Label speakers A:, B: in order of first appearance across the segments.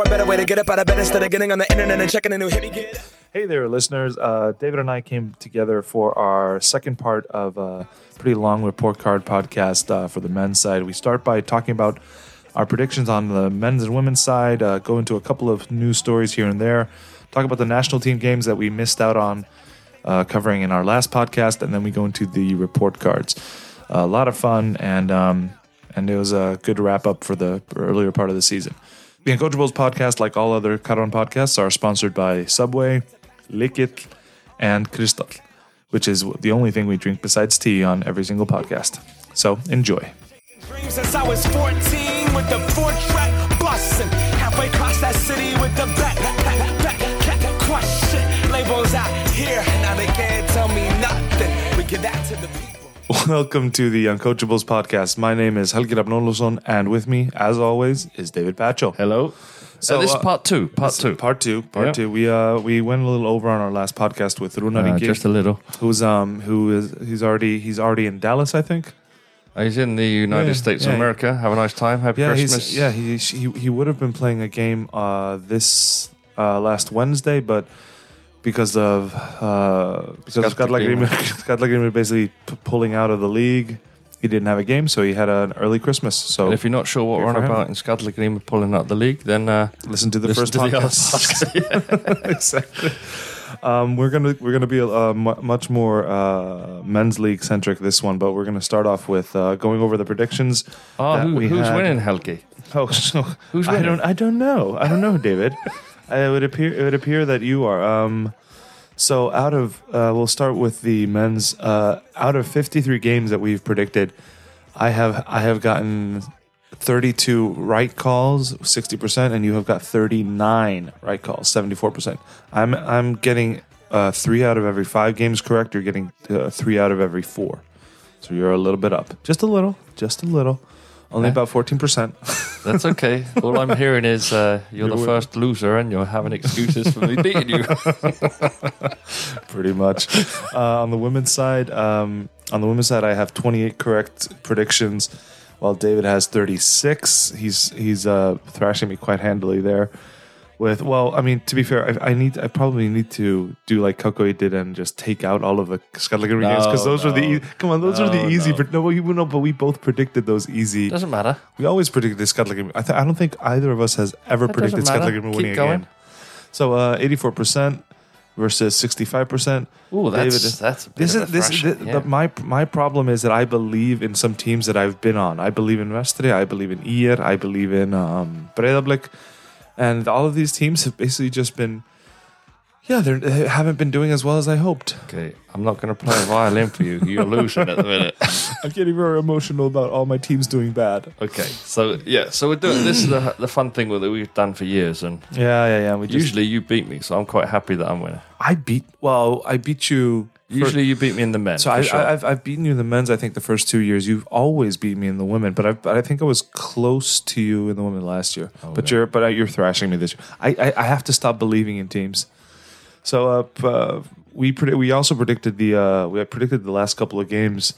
A: For a better way to get up out of bed instead of getting on the internet and checking a new hit me get.
B: Hey there, listeners. Uh, David and I came together for our second part of a pretty long report card podcast uh, for the men's side. We start by talking about our predictions on the men's and women's side, uh, go into a couple of news stories here and there, talk about the national team games that we missed out on uh, covering in our last podcast, and then we go into the report cards. a lot of fun, and um, and it was a good wrap up for the earlier part of the season. The Uncoachables podcast, like all other Caron podcasts, are sponsored by Subway, Lickit, and Crystal, which is the only thing we drink besides tea on every single podcast. So enjoy.
A: Dream since I was 14 with the four track bustin'. Halfway across that city with the back, back, back. Labels out here, now they can't tell me nothing. We give that to the people.
B: Welcome to the Uncoachables podcast. My name is Helgi Rabnolason, and with me, as always, is David Pacho.
C: Hello.
B: So,
C: So this
B: uh,
C: is part two. Part two.
B: Part two. Part
C: Yeah.
B: two. We uh we went a little over on our last podcast with Runari
C: Uh, just a little.
B: who's um who is he's already he's already in Dallas, I think.
C: He's in the United
B: Yeah,
C: States
B: yeah.
C: of America. Have a nice time. Happy
B: Yeah,
C: Christmas.
B: he's yeah he he he would have been playing a game uh this uh last Wednesday, but because of uh because of
C: Skallagrímur.
B: Skallagrímur Skallagrímur basically p- pulling out of the league, he didn't have a game, so he had an early Christmas. So
C: And if you're not sure what we're on
B: for him.
C: about in Skallagrim pulling out of the league, then uh,
B: listen to the
C: listen
B: first
C: to the other
B: podcast. exactly. Um, we're gonna we're gonna be uh, mu much more uh, men's league centric this one, but we're gonna start off with uh, going over the predictions.
C: oh,
B: that
C: who,
B: we
C: who's
B: had.
C: winning, Helgi?
B: Oh, so
C: Who's
B: I
C: winning?
B: don't I don't know I don't know, David. It would appear it would appear that you are. Um, so out of uh, we'll start with the men's. Uh, out of fifty three games that we've predicted, I have I have gotten. 32 right calls, 60%, and you have got 39 right calls, 74%. I'm I'm getting uh, 3 out of every 5 games correct, you're getting uh, 3 out of every 4. So you're a little bit up. Just a little, just a little. Only about 14%.
C: That's okay. All I'm hearing is uh, you're the
B: You're-
C: first loser and you're having excuses for me beating you.
B: pretty much. Uh, on the women's side, um, on the women's side, I have 28 correct predictions, while David has 36. He's he's uh, thrashing me quite handily there. With well, I mean, to be fair, I, I need I probably need to do like Kokoi did and just take out all of the Skallagrim games because
C: No,
B: those are the
C: no.
B: e- come on, those are the easy.
C: no.
B: But no, we no, but we both predicted those easy.
C: Doesn't matter.
B: We always predicted the. I, th- I don't think either of us has ever
C: That
B: predicted
C: matter.
B: Winning a game. So uh, 84% versus 65%.
C: Ooh, that's
B: David,
C: that's
B: This is this.
C: Yeah.
B: the, my my problem is that I believe in some teams that I've been on. I believe in Vestri. I believe in IR, I believe in um, Breiðablik, and all of these teams have basically just been. Yeah, they're- they haven't been doing as well as I hoped.
C: Okay, I'm not going to play a violin for you. You're losing at the minute.
B: I'm getting very emotional about all my teams doing bad.
C: Okay, so yeah, so we're doing this is the, the fun thing that we've done for years, and
B: Yeah, yeah, yeah. We just,
C: usually you beat me, so I'm quite happy that I'm winning.
B: I beat. Well, I beat you.
C: Usually you beat me in the men.
B: So I,
C: sure.
B: I, I've, I've beaten you in the men's. I think the first two years you've always beat me in the women, but I, but I think I was close to you in the women last year. but you're but you're thrashing me this year. I, I, I have to stop believing in teams. So uh, uh we predi- we also predicted the uh, we predicted the last couple of games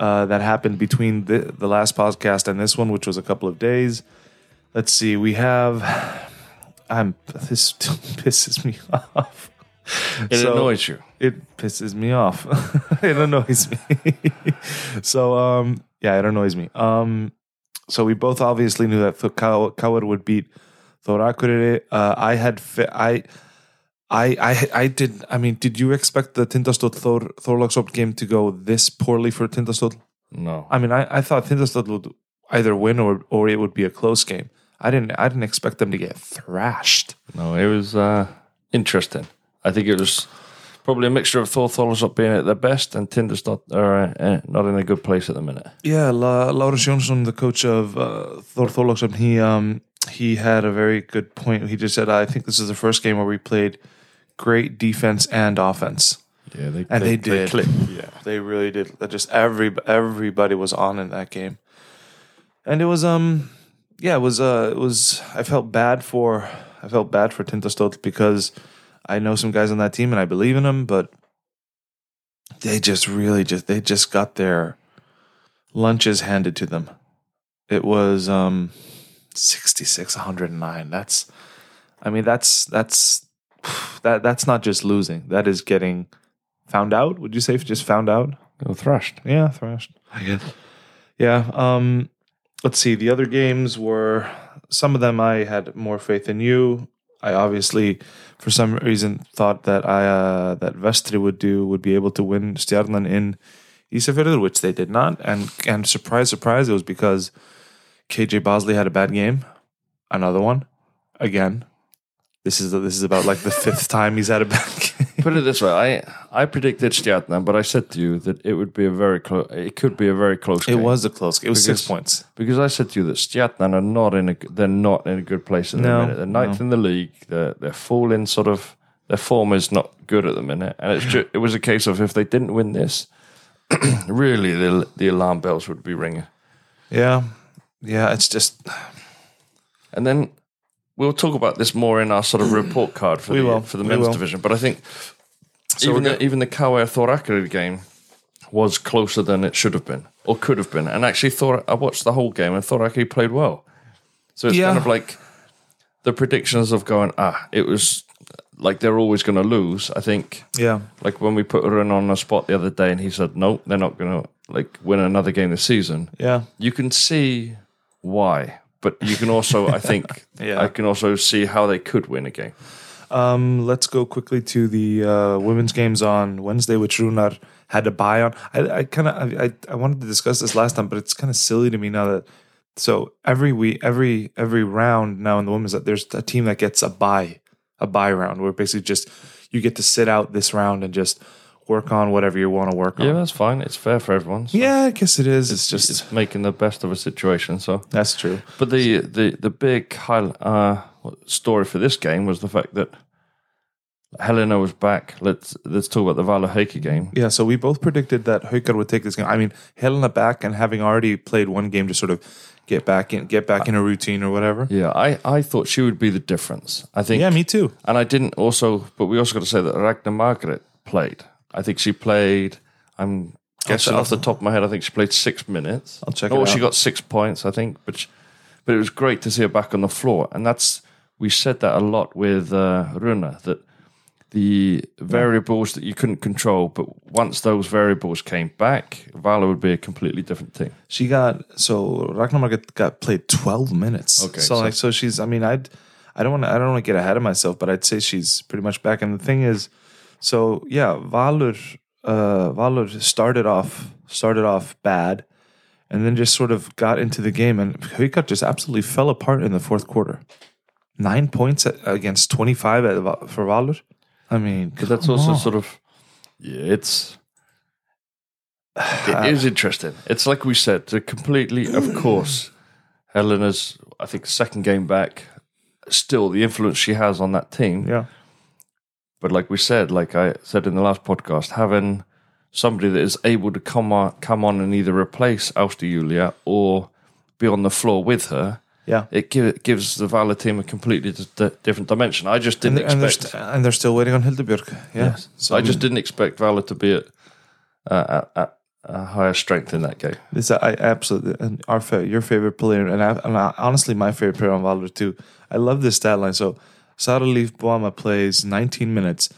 B: uh, that happened between the the last podcast and this one, which was a couple of days. Let's see. We have. I'm. This pisses me off.
C: it
B: so-
C: annoys you.
B: It pisses me off. it annoys me. so um yeah, it annoys me. Um so we both obviously knew that KR would beat Thor Akureyri. Uh I had fi- I I I I did I mean did you expect the Tindastóll Thor Thorlákshöfn game to go this poorly for Tindastóll?
C: No,
B: I mean I, I thought Tindastóll would either win or or it would be a close game. I didn't I didn't expect them to get thrashed.
C: no, it was uh, interesting. I think it was probably a mixture of Thor Thorlsop being at their best and Tinder's not, uh, uh, not in a good place at the minute.
B: Yeah, La- Lárus Jónsson, the coach of uh, Thor Thorlákshöfn, he um he had a very good point. He just said, "I think this is the first game where we played great defense and offense."
C: Yeah, they,
B: And they, did.
C: clicked.
B: yeah, they really did. Just every everybody was on in that game, and it was um yeah it was uh it was I felt bad for I felt bad for Tindastóll because I know some guys on that team and I believe in them, but they just really just they just got their lunches handed to them. It was um 66 109 that's i mean that's that's that that's not just losing. That is getting found out would you say just found out?
C: They were thrashed.
B: yeah thrashed. I guess. Yeah um let's see. The other games were some of them i had more faith in you i obviously for some reason thought that i uh that vestri would do would be able to win stjarnan in Isafjörður, which they did not and and surprise surprise it was because KJ Bosley had a bad game. Another one. Again. This is this is about like the fifth time he's had a bad game.
C: Put it this way, I I predicted Stjarnan, but I said to you that it would be a very close. It could be a very close.
B: It
C: game.
B: was a close. It was six points.
C: because I said to you that Stjarnan are not in a they're not in a good place at the minute. They're ninth in the league. They're they're falling sort of. Their form is not good at the minute, and it's ju- it was a case of if they didn't win this, really the the alarm bells would be ringing.
B: Yeah. Yeah, it's just
C: And then we'll talk about this more in our sort of report card for
B: We
C: the
B: will.
C: for the men's division. But I think
B: So
C: even the, even the game was closer than it should have been or could have been. And actually, Thor I watched the whole game and Thor Akureyri played well. So it's
B: Yeah.
C: kind of like the predictions of going ah it was like they're always going to lose. I think
B: yeah.
C: like when we put Run on the spot the other day and he said no they're not going to like win another game this season
B: Yeah.
C: you can see why, but you can also, I think,
B: Yeah.
C: I can also see how they could win a game.
B: Um, let's go quickly to the uh, women's games on Wednesday, which Runar had to buy on. I, I kind of I, I I wanted to discuss this last time, but it's kind of silly to me now that so every week, every every round now in the women's that there's a team that gets a buy, a buy round where basically just you get to sit out this round and just work on whatever you want to work on.
C: Yeah, that's fine. It's fair for everyone. So
B: Yeah, I guess it is. It's just
C: it's making the best of a situation. So,
B: that's true.
C: but the the the big high, uh, story for this game was the fact that Helena was back. Let's let's talk about the Vala Haukar game.
B: Yeah, so we both predicted that Haukar would take this game. I mean, Helena back and having already played one game to sort of get back in, get back in a routine or whatever.
C: Yeah, I, I thought she would be the difference. I think
B: Yeah, me too.
C: And I didn't also, but we also got to say that Ragna Margrét played. I think she played. I'm guessing off the top of my head. I think she played six minutes.
B: I'll check
C: Oh, she got six points, I think. But she, but it was great to see her back on the floor, and that's we said that a lot with uh, Runa that the variables that you couldn't control, but once those variables came back, Vala would be a completely different team.
B: She got so Ragna Margrét got played twelve minutes.
C: Okay,
B: so,
C: so-
B: like so she's. I mean, I'd I don't want I don't want to get ahead of myself, but I'd say she's pretty much back. And the thing is, so yeah, Valur uh, Valur started off started off bad, and then just sort of got into the game, and Haukar just absolutely fell apart in the fourth quarter. Nine points at, against twenty five for Valur. I mean,
C: But that's also
B: on.
C: sort of yeah, it's it is interesting. It's like we said, to completely of course Helena's I think second game back still the influence she has on that team.
B: yeah.
C: But like we said, like I said in the last podcast, having somebody that is able to come on come on and either replace Ásta Júlía or be on the floor with her,
B: Yeah.
C: it gi- gives the Vala team a completely d- different dimension. I just didn't
B: they're- and, they're
C: expect
B: st- and they're still waiting on Hildur Björg. Yeah.
C: Yes. So I just didn't expect Vala to be at, uh, at, at a higher strength in that game.
B: This I absolutely and our your favorite player and, I, and I, honestly my favorite player on Valor too. I love this stat line. So Sara Líf Boama plays 19 minutes.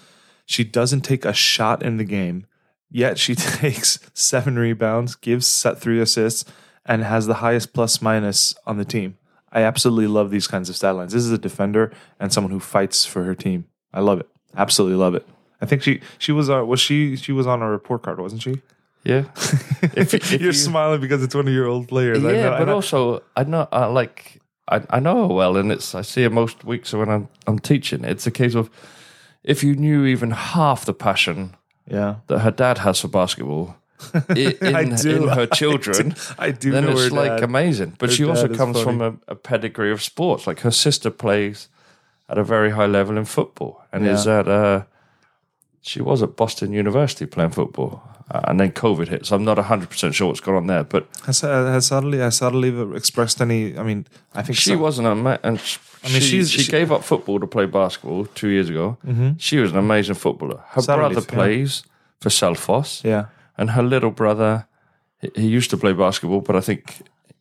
B: She doesn't take a shot in the game, yet she takes seven rebounds, gives set three assists, and has the highest plus minus on the team. I absolutely love these kinds of stat lines. This is a defender and someone who fights for her team. I love it. Absolutely love it. I think she she was uh, was she she was on a report card, wasn't she?
C: Yeah. if, if
B: You're smiling because it's one of your old players.
C: yeah,
B: I know,
C: but also I know I like I, I know her well, and it's I see her most weeks when I'm I'm teaching. It's a case of if you knew even half the passion
B: yeah.
C: that her dad has for basketball i- in,
B: do.
C: in her children,
B: I do
C: then
B: know
C: it's like
B: dad.
C: amazing. But she also comes from a, a pedigree of sports. Like her sister plays at a very high level in football, and is at uh, she was at Boston University playing football, uh, and then COVID hit. So I'm not 100 percent sure what's gone on there, but
B: Has uh, has Sadly has Sadly expressed any? I mean, I think
C: she
B: so-
C: wasn't a ma- and sh-
B: I mean,
C: she, she,
B: she- Mm-hmm.
C: gave up football to play basketball two years ago. She was an amazing footballer. Her brother
B: yeah.
C: plays for Selfoss.
B: Yeah,
C: and her little brother he, he used to play basketball but i think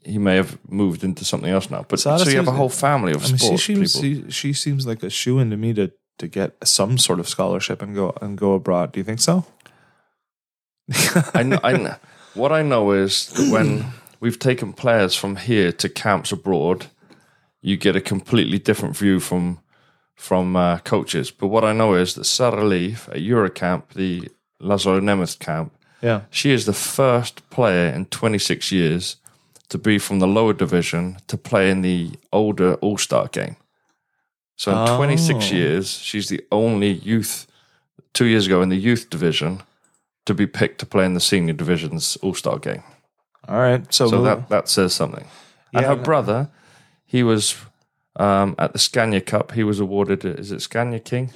C: he may have moved into something else now. But so you have a whole family of
B: I mean, she
C: sports
B: seems
C: people.
B: she, she seems like a shoe in to me to to get some sort of scholarship and go and go abroad. Do you think so?
C: I know, I know, what I know is that when we've taken players from here to camps abroad, you get a completely different view from from uh, coaches. But what I know is that Sara Líf at Eurocamp, the Lazaro Nemeth camp,
B: Yeah.
C: she is the first player in 26 years to be from the lower division to play in the older All Star game. So in
B: Oh.
C: 26 years, she's the only youth, two years ago in the youth division, to be picked to play in the senior division's All Star game.
B: All right. So,
C: So that, that says something. And her
B: no-
C: brother, he was um, at the Scania Cup, he was awarded, is it Scania King?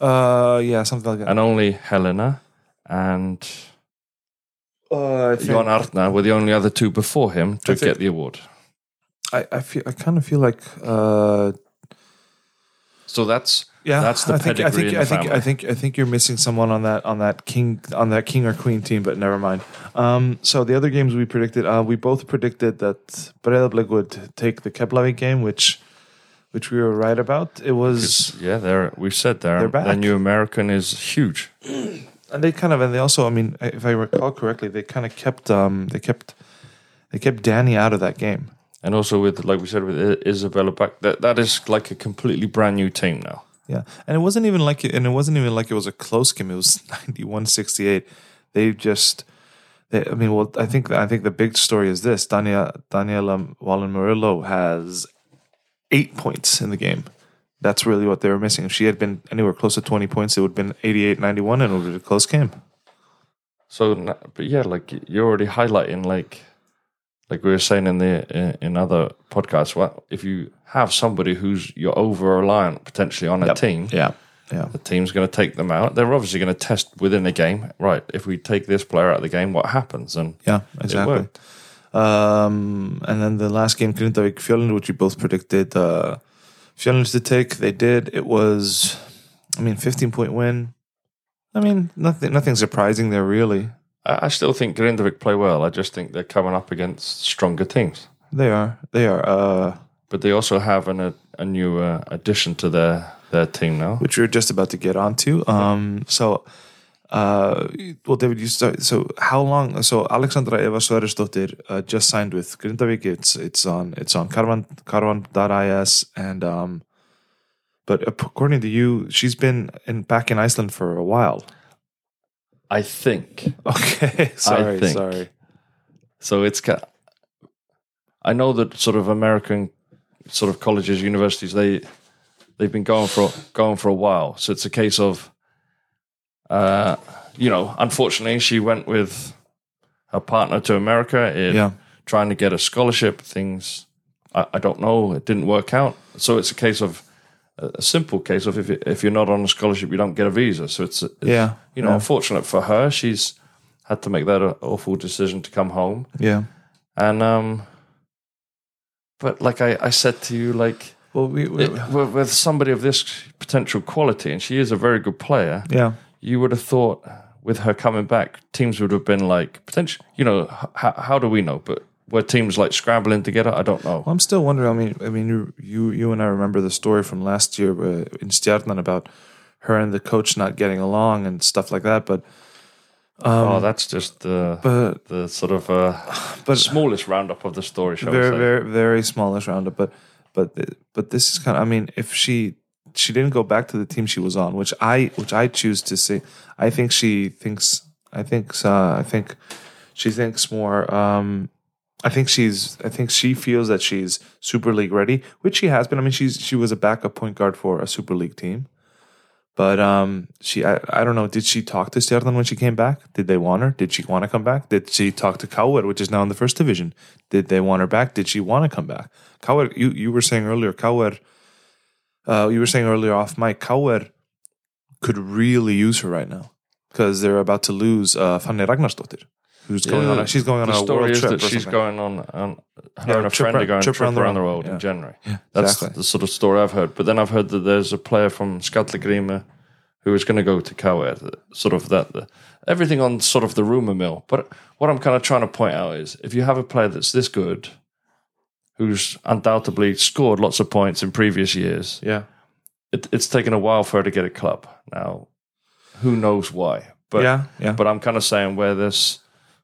B: uh yeah, something like that.
C: And only Helena and
B: Uh,
C: Jón Arnór were the only other two before him to
B: think-
C: get the award.
B: I, I feel I kind of feel like uh
C: So that's
B: yeah,
C: That's the
B: I think, I think I think
C: family.
B: I think I think you're missing someone on that on that king on that king or queen team, but never mind. Um, so the other games we predicted, uh, we both predicted that Breiðablik would take the Keflavik game, which which we were right about. It was
C: yeah. They're we've said there.
B: They're back.
C: The new American is huge.
B: and they kind of and they also I mean if I recall correctly, they kind of kept um they kept they kept Danny out of that game.
C: And also with like we said with Isabella back, that that is like a completely brand new team now.
B: Yeah, and it wasn't even like it, and it wasn't even like it was a close game. It was 91-68. They just, they, I mean, well, I think I think the big story is this: Daniela Daniela Wallen Morillo has eight points in the game. That's really what they were missing. If she had been anywhere close to twenty points, it would have been 88-91 and it would have been a close game.
C: So, but yeah, like you're already highlighting, like, like we were saying in the in, in other podcasts. Well, if you have somebody who's you're over reliant potentially on a team,
B: Yeah, yeah,
C: the team's going to take them out. They're obviously going to test within the game, right? If we take this player out of the game, what happens? And
B: yeah, exactly. Um, and then the last game, Grindavík Fjölnir, which you both predicted, uh, Fjölnir to take. They did. It was, I mean, fifteen point win. I mean, nothing, nothing surprising there really.
C: I, still think Grindavik play well. I just think they're coming up against stronger teams.
B: They are, they are. Uh,
C: But they also have an, a, a new uh, addition to their their team now.
B: which we are just about to get onto. Um, so, uh, well, David, you start. So, how long? So, Alexandra Eva Sverrisdottir uh, just signed with Grindavík. It's it's on it's on Karfan Karfan.is and um, but according to you, she's been in back in Iceland for a while.
C: I think
B: Okay, sorry,
C: think.
B: sorry.
C: so. It's I know that sort of American sort of colleges, universities, they they've been going for going for a while. So it's a case of, uh, you know, unfortunately, she went with her partner to America. In,
B: Yeah.
C: trying to get a scholarship. Things I, I don't know. It didn't work out. So it's a case of a simple case of if if you're not on a scholarship, you don't get a visa. So it's, it's
B: Yeah,
C: you know,
B: yeah.
C: unfortunate for her. She's had to make that awful decision to come home.
B: Yeah.
C: And um, but like I, I said to you, like
B: Well, we, we
C: it, with, with somebody of this potential quality, and she is a very good player,
B: yeah.
C: you would have thought with her coming back, teams would have been like potential. You know, how, how do we know? But were teams like scrambling together? I don't know.
B: Well, I'm still wondering. I mean, I mean, you, you, you and I remember the story from last year uh, in Stjarnan about her and the coach not getting along and stuff like that. But,
C: oh, that's just the
B: but,
C: the sort of uh,
B: but
C: smallest roundup of the story. Shall we
B: very,
C: say?
B: very, very smallish roundup. But, but, but this is kind of. I mean, if she she didn't go back to the team she was on, which I which I choose to say, I think she thinks. I think. Uh, I think she thinks more. Um, I think she's. I think she feels that she's Super League ready, which she has been. I mean, she's she was a backup point guard for a Super League team, but um, she. I, I don't know. Did she talk to Stjarnan when she came back? Did they want her? Did she want to come back? Did she talk to KR, which is now in the first division? Did they want her back? Did she want to come back? KR, you you were saying earlier, KR. Uh, you were saying earlier off mic, KR could really use her right now because they're about to lose uh, Fanny Ragnarsdottir, who's going
C: Yeah,
B: on. A, she's going on
C: the
B: a
C: story
B: world
C: is
B: trip.
C: that she's
B: something.
C: going on, on her
B: Yeah,
C: and a
B: trip
C: friend
B: ar-
C: are going
B: trip
C: trip,
B: around the
C: around the
B: world.
C: world in January.
B: Yeah,
C: That's
B: exactly.
C: the sort of story I've heard. But then I've heard that there's a player from Skallagrima who is going to go to KR. Sort of that, the, everything on sort of the rumor mill. But what I'm kind of trying to point out is if you have a player that's this good who's undoubtedly scored lots of points in previous years.
B: Yeah.
C: It, it's taken a while for her to get a club. Now, who knows why? But
B: yeah. Yeah.
C: but I'm kind of saying where there's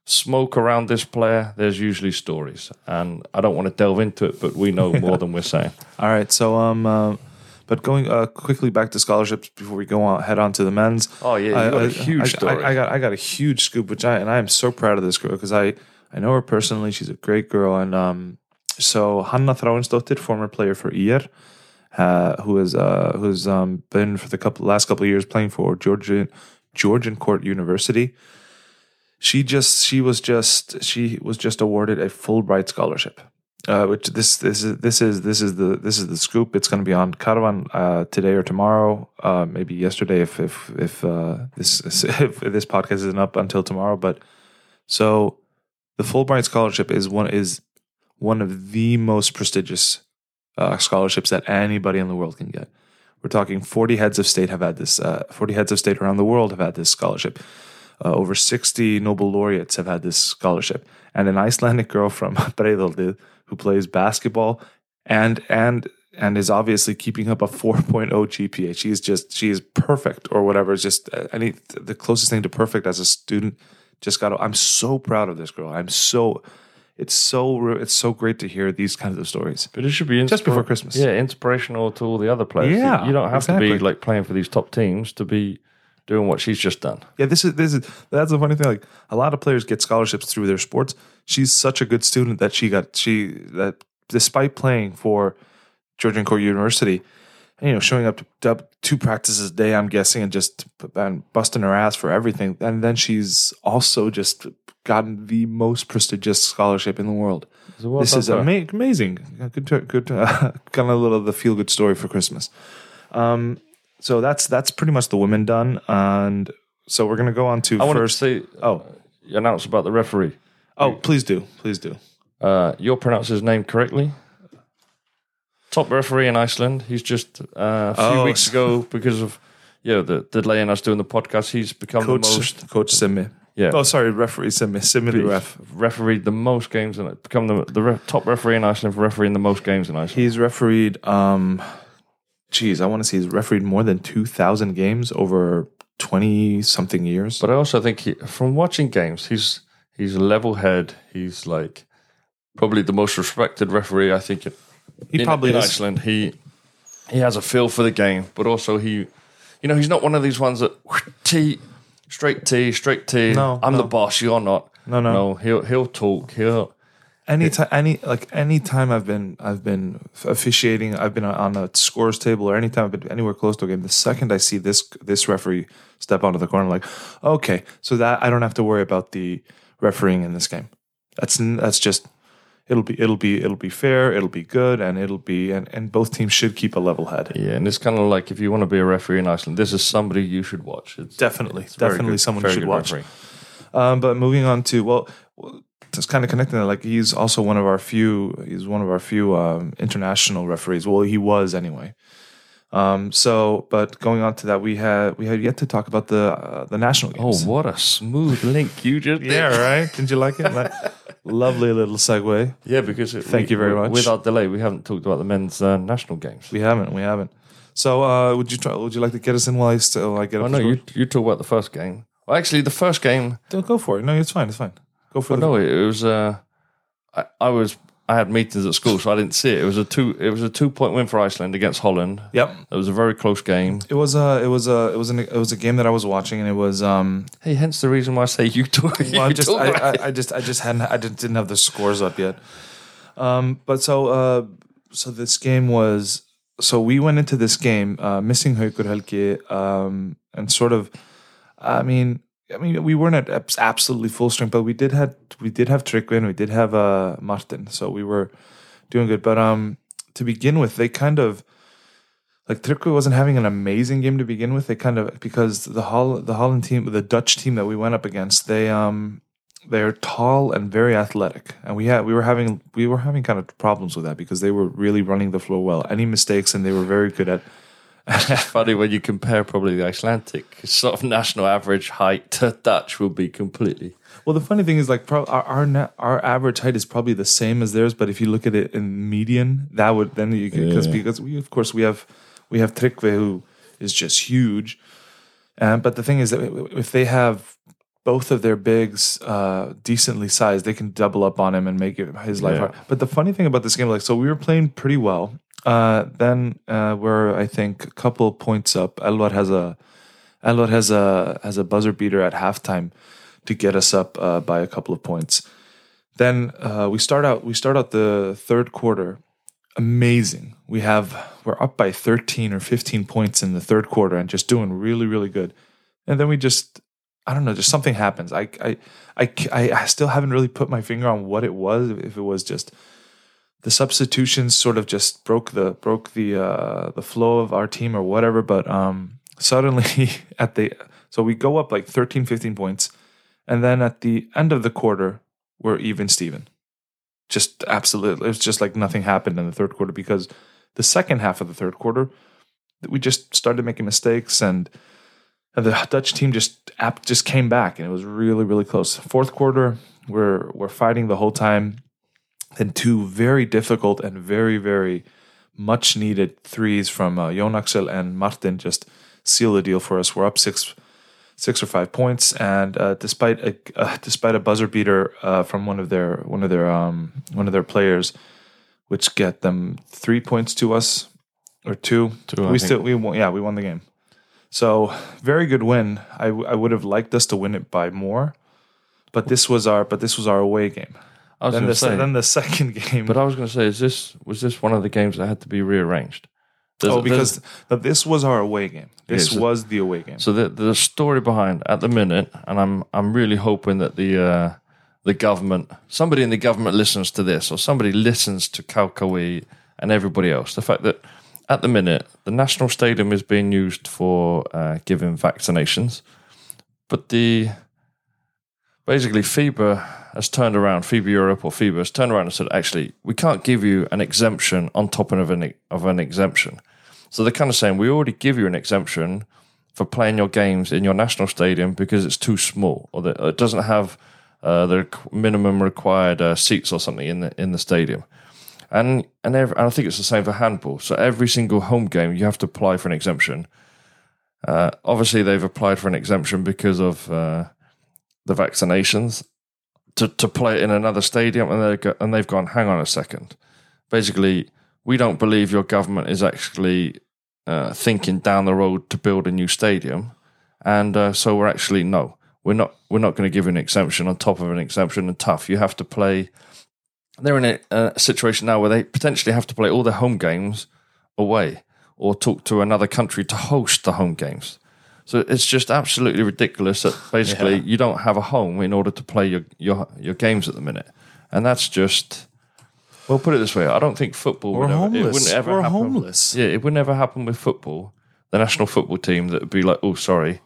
C: smoke around this player, there's usually stories, and I don't want to delve into it, but we know more than we're saying.
B: All right. So um, uh, but going uh, quickly back to scholarships before we go on head on to the men's.
C: Oh yeah,
B: I-
C: got a
B: I-
C: huge
B: I,
C: story.
B: I, I got I got a huge scoop, which I and I am so proud of this girl because I I know her personally. She's a great girl, and um, so Hanna Thráinsdóttir, former player for IR, uh, who has uh, who's um been for the couple last couple of years playing for Georgian Georgian Court University. She just she was just she was just awarded a Fulbright scholarship. Uh, which this this is this is this is the this is the scoop. It's going to be on Karfan uh, today or tomorrow, uh, maybe yesterday if if if uh, this if this podcast isn't up until tomorrow. But so the Fulbright scholarship is one is one of the most prestigious uh, scholarships that anybody in the world can get. We're talking forty heads of state have had this. Uh, forty heads of state around the world have had this scholarship. Uh, over sixty Nobel laureates have had this scholarship, and an Icelandic girl from Breiðholtið who plays basketball and and and is obviously keeping up a 4.0 GPA. She's just she is perfect or whatever. It's just uh, any the closest thing to perfect as a student. Just got. to I'm so proud of this girl. I'm so. It's so it's so great to hear these kinds of stories.
C: But it should be
B: Just before Christmas.
C: Yeah, inspirational to all the other players.
B: Yeah,
C: you don't have to be like playing for these top teams to be doing what she's just done.
B: Yeah, this is this is that's the funny thing. Like a lot of players get scholarships through their sports. She's such a good student that she got she that despite playing for Georgian Court University, you know, showing up to two practices a day, I'm guessing, and just and busting her ass for everything. And then she's also just gotten the most prestigious scholarship in the world.
C: Well
B: this is ama- amazing. Good, good. To, kind of a little of the feel good story for Christmas. Um, so that's that's pretty much the women done, and so we're gonna go on to
C: I want to
B: first.
C: say,
B: Oh,
C: you announce about the referee.
B: oh, please do, please do.
C: Uh, you'll pronounce his name correctly. Top referee in Iceland. He's just uh, a few
B: Oh,
C: weeks ago because of yeah the delay in us doing the podcast. He's become
B: Coach,
C: the most
B: Coach Simi.
C: yeah
B: Oh, sorry, referee Simi. Simi the ref.
C: refereed the most games and become the the re- top referee in Iceland for refereeing the most games in Iceland.
B: He's refereed. Um, geez, I want to see he's refereed more than two thousand games over twenty something years.
C: But I also think he, from watching games, he's he's level head. He's like probably the most respected referee I think
B: he
C: in,
B: probably
C: in
B: is.
C: Iceland. He he has a feel for the game, but also he, you know, he's not one of these ones that T straight T straight T.
B: No,
C: I'm
B: no.
C: the boss. You're not.
B: No, no.
C: no. He'll he'll talk. He'll
B: Anytime, any like any time I've been I've been officiating, I've been on a scores table or anytime I've been anywhere close to a game. The second I see this this referee step onto the corner, I'm like, okay, so that I don't have to worry about the refereeing in this game. That's that's just it'll be it'll be it'll be fair, it'll be good, and it'll be and, and both teams should keep a level head.
C: yeah, and it's kind of like if you want to be a referee in Iceland, this is somebody you should watch. It's
B: Definitely,
C: it's
B: definitely
C: good-
B: someone you should watch. Um, but moving on to well, just kind of connecting that, like he's also one of our few. He's one of our few um, international referees. Well, he was anyway. Um, so, but going on to that, we had we had yet to talk about the uh, the national games Oh,
C: what a smooth link you just did.
B: yeah, right. didn't you like it? Like, lovely little segue.
C: Yeah, because it,
B: Thank
C: we-
B: you very much.
C: Without delay, we haven't talked about the men's uh, national games.
B: We haven't. We haven't. So, uh, would you try? Would you like to get us in while I still I get
C: Oh no, you you talk about the first game. Well, actually, the first game.
B: don't go for it. No, it's fine. It's fine. Go for the.
C: no, it, was. Uh, I, I was. I had meetings at school, so I didn't see it. It was a two. It was a two point win for Iceland against Holland.
B: Yep.
C: It was a very close game.
B: It was a. It was a. It was an. It was a game that I was watching, and it was. um
C: Hey, hence the reason why I say you talk.
B: Well,
C: you
B: I just, I. I, I just, I just hadn't, I didn't, didn't have the scores up yet. Um, but so, uh, so this game was, so we went into this game uh, missing Helgi, um, and sort of, I mean, I mean, we weren't at absolutely full strength, but we did had, we did have Tryggvin, we did have uh, Martin, so we were doing good. But um, to begin with, they kind of. Like Tryggvi wasn't having an amazing game to begin with. They kind of because the Hol- the Holland team, the Dutch team that we went up against, they um they're tall and very athletic, and we had we were having we were having kind of problems with that because they were really running the floor well. Any mistakes, and they were very good at
C: funny when you compare probably the Icelandic sort of national average height to Dutch will be completely.
B: Well, the funny thing is, like, pro- our our, na- our average height is probably the same as theirs, but if you look at it in median, that would then you because
C: Yeah.
B: because we of course we have we have Tryggvi who is just huge, um, but the thing is that if they have both of their bigs uh, decently sized, they can double up on him and make it his life
C: Yeah.
B: hard. But the funny thing about this game, like, so we were playing pretty well. Uh, then uh, we're I think a couple points up. Elvar has a Elvar has a has a buzzer beater at halftime to get us up uh, by a couple of points. Then uh, we start out we start out the third quarter amazing. We have we're up by 13 or 15 points in the third quarter and just doing really really good. And then we just I don't know, just something happens. I I I, I still haven't really put my finger on what it was if it was just the substitutions sort of just broke the broke the uh the flow of our team or whatever but um suddenly at the so we go up like 13 15 points and then at the end of the quarter we're even steven just absolutely it's just like nothing happened in the third quarter because the second half of the third quarter we just started making mistakes and and the Dutch team just just came back and it was really really close. Fourth quarter, we're we're fighting the whole time. Then two very difficult and very very much needed threes from uh, Jon Axel and Martin just seal the deal for us. We're up six six or five points, and uh, despite a uh, despite a buzzer beater uh, from one of their one of their um, one of their players, which get them three points to us or two.
C: Two,
B: we still we won, yeah we won the game. So very good win. I, w- I would have liked us to win it by more, but this was our but this was our away game.
C: I was
B: Then the
C: say,
B: then the second game.
C: but I was going to say, is this was this one of the games that had to be rearranged? There's-
B: oh, because this was our away game. This
C: Yeah, so-
B: was the away game.
C: So the the story behind at the minute, and I'm I'm really hoping that the uh, the government, somebody in the government listens to this, or somebody listens to Kalkawi and everybody else. The fact that at the minute the national stadium is being used for uh, giving vaccinations, but the basically FIBA has turned around, FIBA Europe or FIBA has turned around and said, actually, we can't give you an exemption on top of an of an exemption. So they're kind of saying we already give you an exemption for playing your games in your national stadium because it's too small or that it doesn't have uh, the minimum required uh, seats or something in the in the stadium. And and, ev and I think it's the same for handball. So every single home game you have to apply for an exemption. Uh, obviously, they've applied for an exemption because of uh, the vaccinations to, to play in another stadium, and they and they've gone. Hang on a second. Basically, we don't believe your government is actually uh, thinking down the road to build a new stadium, and uh, so we're actually no, we're not. We're not going to give you an exemption on top of an exemption. And tough, you have to play. They're in a, a situation now where they potentially have to play all their home games away, or talk to another country to host the home games. So it's just absolutely ridiculous that basically
B: Yeah.
C: you don't have a home in order to play your, your your games at the minute, and that's just. Well, put it this way: I don't think football.
B: We're
C: would ever, It
B: homeless.
C: wouldn't ever
B: We're
C: happen.
B: homeless.
C: Yeah, it would never happen with football. The national football team that would be like, oh, sorry,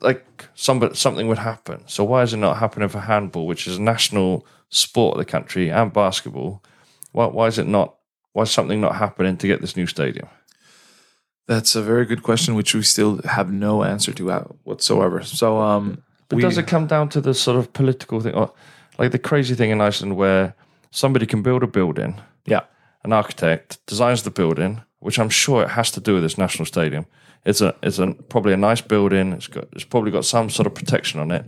C: like somebody something would happen. So why is it not happening for handball, which is a national sport of the country, and basketball? Why, why is it not? Why is something not happening to get this new stadium?
B: That's a very good question, which we still have no answer to uh, whatsoever. So, um,
C: But
B: we-
C: does it come down to the sort of political thing, or like the crazy thing in Iceland where somebody can build a building,
B: yeah,
C: an architect designs the building, which I'm sure it has to do with this national stadium. It's a it's a probably a nice building. It's got it's probably got some sort of protection on it.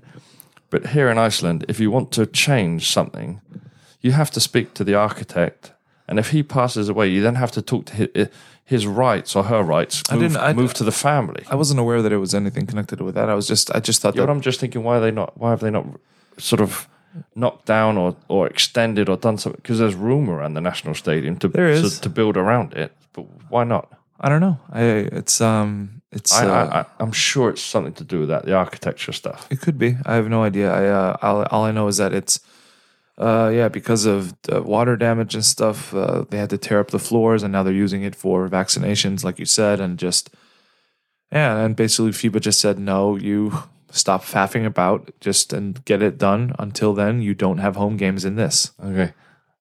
C: But here in Iceland, if you want to change something, you have to speak to the architect, and if he passes away, you then have to talk to his, his rights or her rights.
B: I didn't- I-
C: move to the family.
B: I wasn't aware that it was anything connected with that. I was just, I just thought
C: Yeah,
B: that
C: but I'm just thinking, why are they not? Why have they not sort of knocked down or, or extended or done something? Because there's room around the national stadium to
B: There is.
C: To, to build around it, but why not?
B: I don't know. I it's um it's
C: I,
B: uh,
C: I, I, I'm sure it's something to do with that, the architecture stuff.
B: It could be. I have no idea. I uh, all, all I know is that it's uh yeah because of uh, water damage and stuff. Uh, they had to tear up the floors, and now they're using it for vaccinations, like you said, and just yeah. And basically, FIBA just said no. You stop faffing about, just and get it done. Until then, you don't have home games in this.
C: Okay.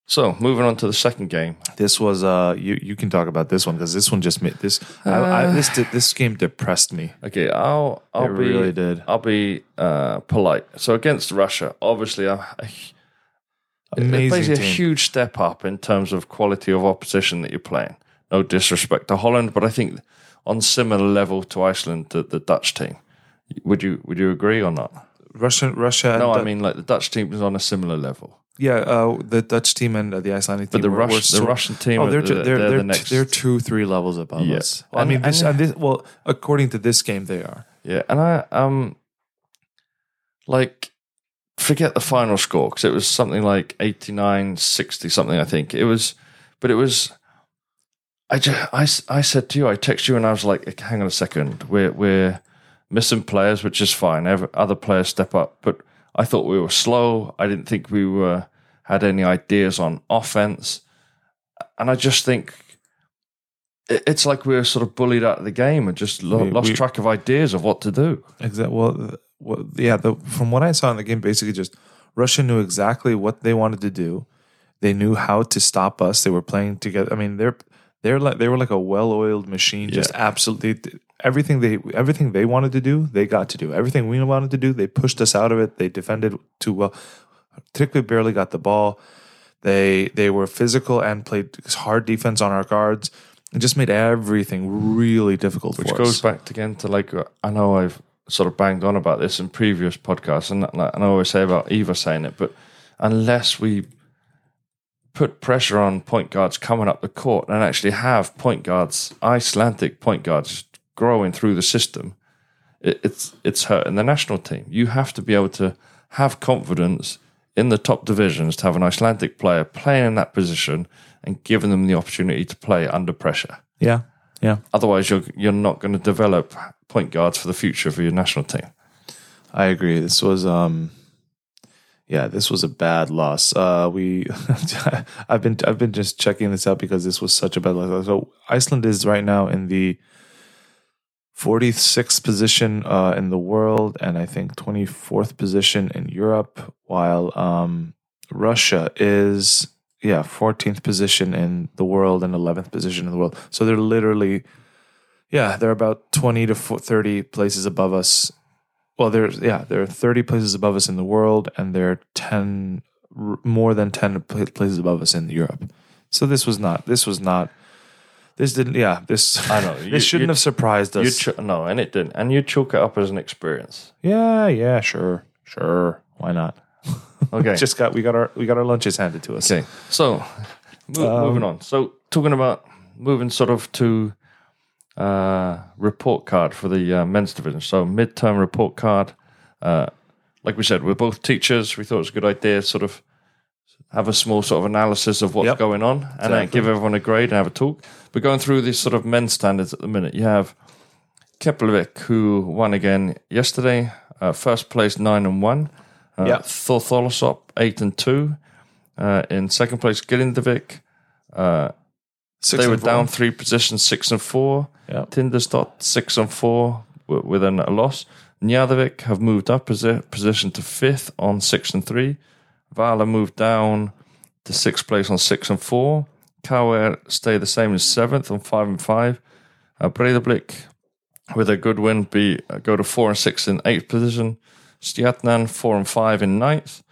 C: So moving on to the second game.
B: This was uh you you can talk about this one because this one just made this I, I, this did, this game depressed me.
C: Okay, I'll I'll
B: It
C: be
B: really did.
C: I'll be uh, polite. So against Russia, obviously, a, a,
B: Amazing
C: basically a
B: team.
C: huge step up in terms of quality of opposition that you're playing. No disrespect to Holland, but I think on similar level to Iceland, the, the Dutch team. Would you would you agree or not?
B: Russia Russia
C: No,
B: and
C: I
B: Du-
C: mean like the Dutch team is on a similar level,
B: yeah uh, the Dutch team and uh, the Icelandic team
C: but the
B: were-
C: Rush,
B: were
C: the Russian team,
B: Oh, they're
C: the-
B: they're they're,
C: they're the next.
B: they're two three levels above
C: Yeah.
B: us. Well, I mean this,
C: and-
B: and this well according to this game they are.
C: Yeah, and I um like forget the final score because it was something like 89 60 something I think. It was but it was I just, I, I said to you I texted you and I was like hang on a second. We're we're missing players which is fine. Ever, other players step up, but I thought we were slow. I didn't think we were had any ideas on offense. And I just think it's like we were sort of bullied out of the game and just lo-
B: We-
C: lost
B: we-
C: track of ideas of what to do.
B: Exactly. Well, well, yeah. The, from what I saw in the game, basically, just Russia knew exactly what they wanted to do. They knew how to stop us. They were playing together. I mean, they're they're like they were like a well-oiled machine. Just absolutely everything they everything they wanted to do, they got to do. Everything we wanted to do, they pushed us out of it. They defended too well. Particularly, barely got the ball. They they were physical and played hard defense on our guards. It just made everything really difficult
C: which goes back again to like I know I've sort of banged on about this in previous podcasts, and, and I always say about Eva saying it, but unless we put pressure on point guards coming up the court and actually have point guards, Icelandic point guards, growing through the system, it, it's it's hurting the national team. You have to be able to have confidence in the top divisions to have an Icelandic player playing in that position and giving them the opportunity to play under pressure.
B: Yeah, yeah.
C: Otherwise, you're you're not going to develop point guards for the future for your national team.
B: I agree. This was um yeah, this was a bad loss. Uh we I've been I've been just checking this out because this was such a bad loss. So Iceland is right now in the 46th position uh in the world and I think 24th position in Europe while um Russia is yeah, 14th position in the world and 11th position in the world. So they're literally yeah, they're about 20 to 40 30 places above us well there's yeah there are 30 places above us in the world and there are 10 more than 10 places above us in europe so this was not this was not this didn't yeah this
C: I know,
B: this shouldn't
C: you-
B: have surprised
C: You
B: us
C: no, and it didn't. And you chalk it up as an experience.
B: yeah yeah sure sure why not
C: Okay.
B: just got we got our we got our lunches handed to us
C: okay. So, mo-
B: Um,
C: moving on. So, talking about moving sort of to uh, report card for the uh, men's division. So, midterm report card. Uh, like we said, we're both teachers. We thought it was a good idea, to sort of have a small sort of analysis of what's
B: Yep.
C: going on, and then give everyone a grade and have a talk. But going through these sort of men's standards at the minute, you have Keflavik, who won again yesterday, uh, first place nine and one. Uh,
B: Yep.
C: Thortholosop eight and two. Uh, in second place, Grindavík.
B: Six
C: They were
B: four.
C: down three positions, six and four. Tindastóll six and four wi- with a loss. Njarðvík have moved up posi- position to fifth on six and three. Vala moved down to sixth place on six and four. KR stay the same as seventh on five and five. Uh, Breiðablik with a good win be uh, go to four and six in eighth position. Stjarnan four and five in ninth.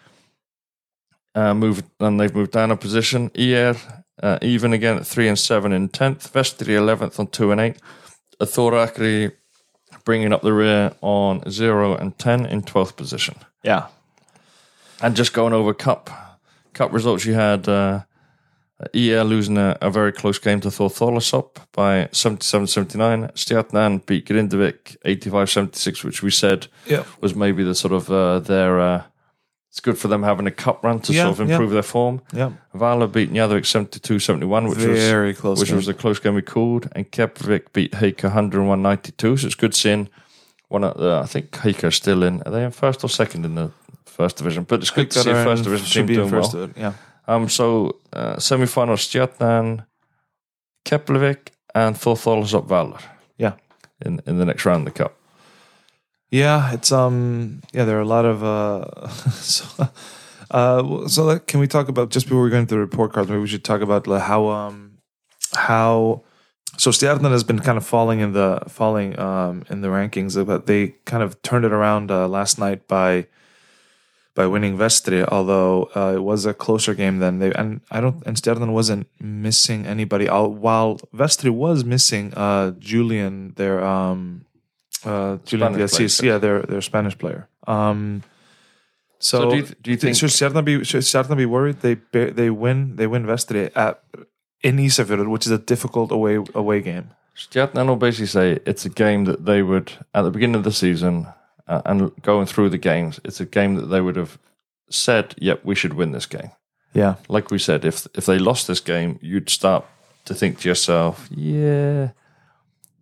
C: Uh, moved and they've moved down a position. IR uh, even again at three and seven in tenth. Vestri eleventh on two and eight. Thor Akureyri bringing up the rear on zero and ten in twelfth position.
B: yeah
C: And just going over cup cup results, you had uh, EL losing a, a very close game to Thor Thortholosop by 77-79. Stjarnan beat Grindavik 85-76, which we said
B: yeah
C: was maybe the sort of uh, their. Uh, it's good for them having a cup run to
B: Yeah,
C: sort of
B: yeah.
C: improve their form.
B: yeah
C: Vala beat Njarðvík 72-71, which was
B: very close
C: which
B: game.
C: was a close game we called, and Keflavik beat Haukar 101-92. So it's good seeing one of the. I think Haukar are still in. Are they in first or second in the first division? But it's good to see a
B: Got our-
C: first division team doing well.
B: first division, yeah
C: Um, so uh, semi-final Stjarnan, Keflavik, and Thortholosop Valor
B: yeah
C: in in the next round of the cup.
B: Yeah, it's um yeah, there are a lot of uh so, Uh, so can we talk about just before we go into the report cards? Maybe we should talk about how um how so Stjarnan has been kind of falling in the falling um in the rankings, but they kind of turned it around uh, last night by by winning Vestri. Although uh, it was a closer game than they and I don't and Stjarnan wasn't missing anybody. While Vestri was missing uh Julian, their um uh Julian
C: Spanish
B: Diaz,
C: player.
B: yeah, their their Spanish player. Um. So,
C: So do you th- do you think-
B: should Stjarnan be should Stjarnan be worried? They they win they win Vestri at in Isafjord, which is a difficult away away game.
C: Stjarnan will basically say it's a game that they would, at the beginning of the season uh, and going through the games, it's a game that they would have said, yep, we should win this game.
B: Yeah,
C: Like we said, if if they lost this game, you'd start to think to yourself, yeah,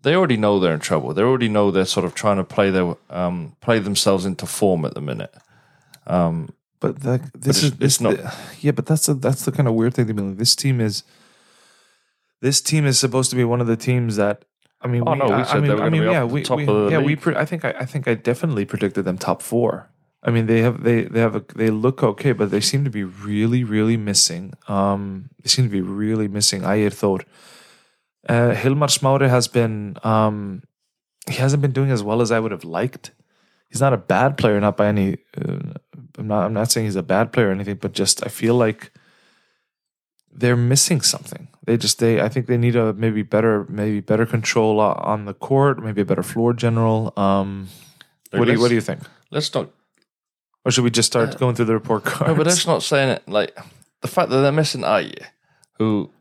C: they already know they're in trouble. They already know they're sort of trying to play their um, play themselves into form at the minute.
B: but that, this
C: it's-
B: is
C: it's not-
B: yeah, but that's the that's the kind of weird thing to me. Like, this team is this team is supposed to be one of the teams that. I mean,
C: Oh, no, we
B: I,
C: said
B: I mean,
C: they were
B: I mean,
C: be
B: yeah, we,
C: top
B: we
C: of the
B: yeah, we. Pre- I think I, I think I definitely predicted them top four. I mean, they have they they have a they look okay, but they seem to be really really missing. Um, they seem to be really missing. Ægir Þór. Uh, Hilmar Smári has been um, he hasn't been doing as well as I would have liked. He's not a bad player, not by any. Uh, I'm not. I'm not saying he's a bad player or anything, but just I feel like they're missing something. They just they. I think they need a maybe better maybe better control on the court, maybe a better floor general. Um, what do you What do you think?
C: Let's not
B: Or should we just start going through the report cards?
C: No, but that's not saying it. Like the fact that they're missing Aye, who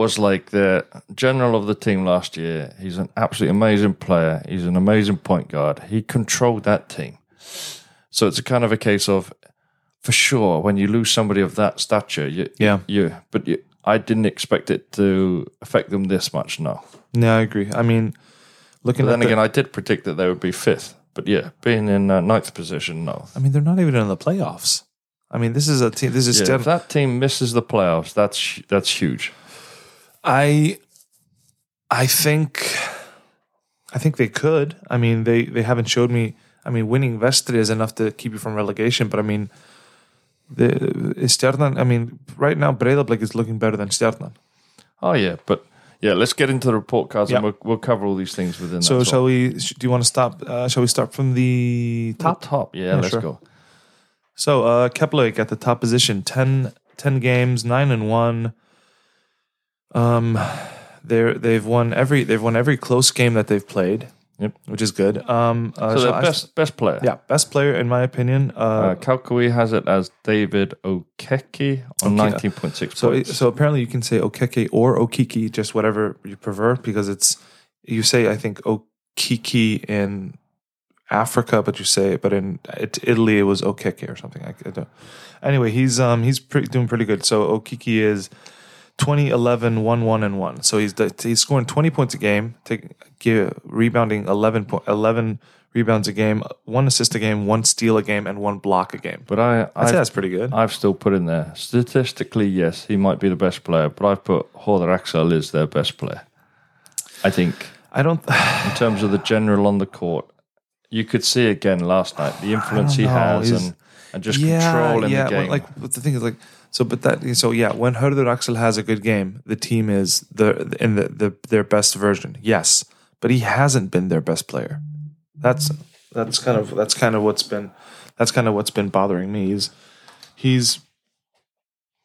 C: was like the general of the team last year. He's an absolutely amazing player. He's an amazing point guard. He controlled that team. So it's a kind of a case of, for sure, when you lose somebody of that stature, you,
B: Yeah.
C: you. But you, I didn't expect it to affect them this much. No.
B: No, I agree. I mean, looking
C: But
B: at
C: then
B: the,
C: again, I did predict that they would be fifth. But yeah, being in uh, ninth position, no.
B: I mean, they're not even in the playoffs. I mean, this is a team. This is
C: Yeah,
B: still.
C: if that team misses the playoffs, that's that's huge.
B: I I think I think they could. I mean, they they haven't showed me. I mean, winning Vestri is enough to keep you from relegation, but I mean, the Stjarnan. I mean, right now Breiðablik is looking better than Stjarnan.
C: Oh yeah, but yeah, let's get into the report cards and we'll, we'll cover all these things within.
B: So shall we? Do you want to stop? Uh, shall we start from the
C: top
B: top?
C: top? Yeah,
B: Yeah,
C: let's
B: sure.
C: go.
B: So uh, Keflavik at the top position, 10, 10 games, nine and one. Um, they're they've won every they've won every close game that they've played.
C: Yep.
B: which is good. Um, uh,
C: So the
B: I-
C: best best player.
B: yeah, best player in my opinion. Uh,
C: Uh, Kalkui has it as David Okeke on nineteen point six
B: so
C: points.
B: so apparently you can say Okeke or Okiki, just whatever you prefer, because it's you say I think Okiki in Africa, but you say it but in it, Italy it was Okeke or something. I, I don't. Anyway, he's um he's pretty, doing pretty good. So Okiki is 20, 11, 1, 1, and 1. So he's he's scoring 20 points a game, take, give, rebounding 11, po- 11 rebounds a game, one assist a game, one steal a game, and one block a game.
C: but I
B: I'd say that's pretty good.
C: I've still put in there statistically, yes, he might be the best player, but I've put Hörður Axel is their best player. I think
B: I don't.
C: in terms of the general on the court, you could see again last night the influence he has
B: He's-
C: and, and just control in the
B: well,
C: game.
B: like but the thing is like so, but that so yeah, when Hörður Axel has a good game, the team is the in the, the their best version. Yes, but he hasn't been their best player. That's that's kind of that's kind of what's been that's kind of what's been bothering me. He's he's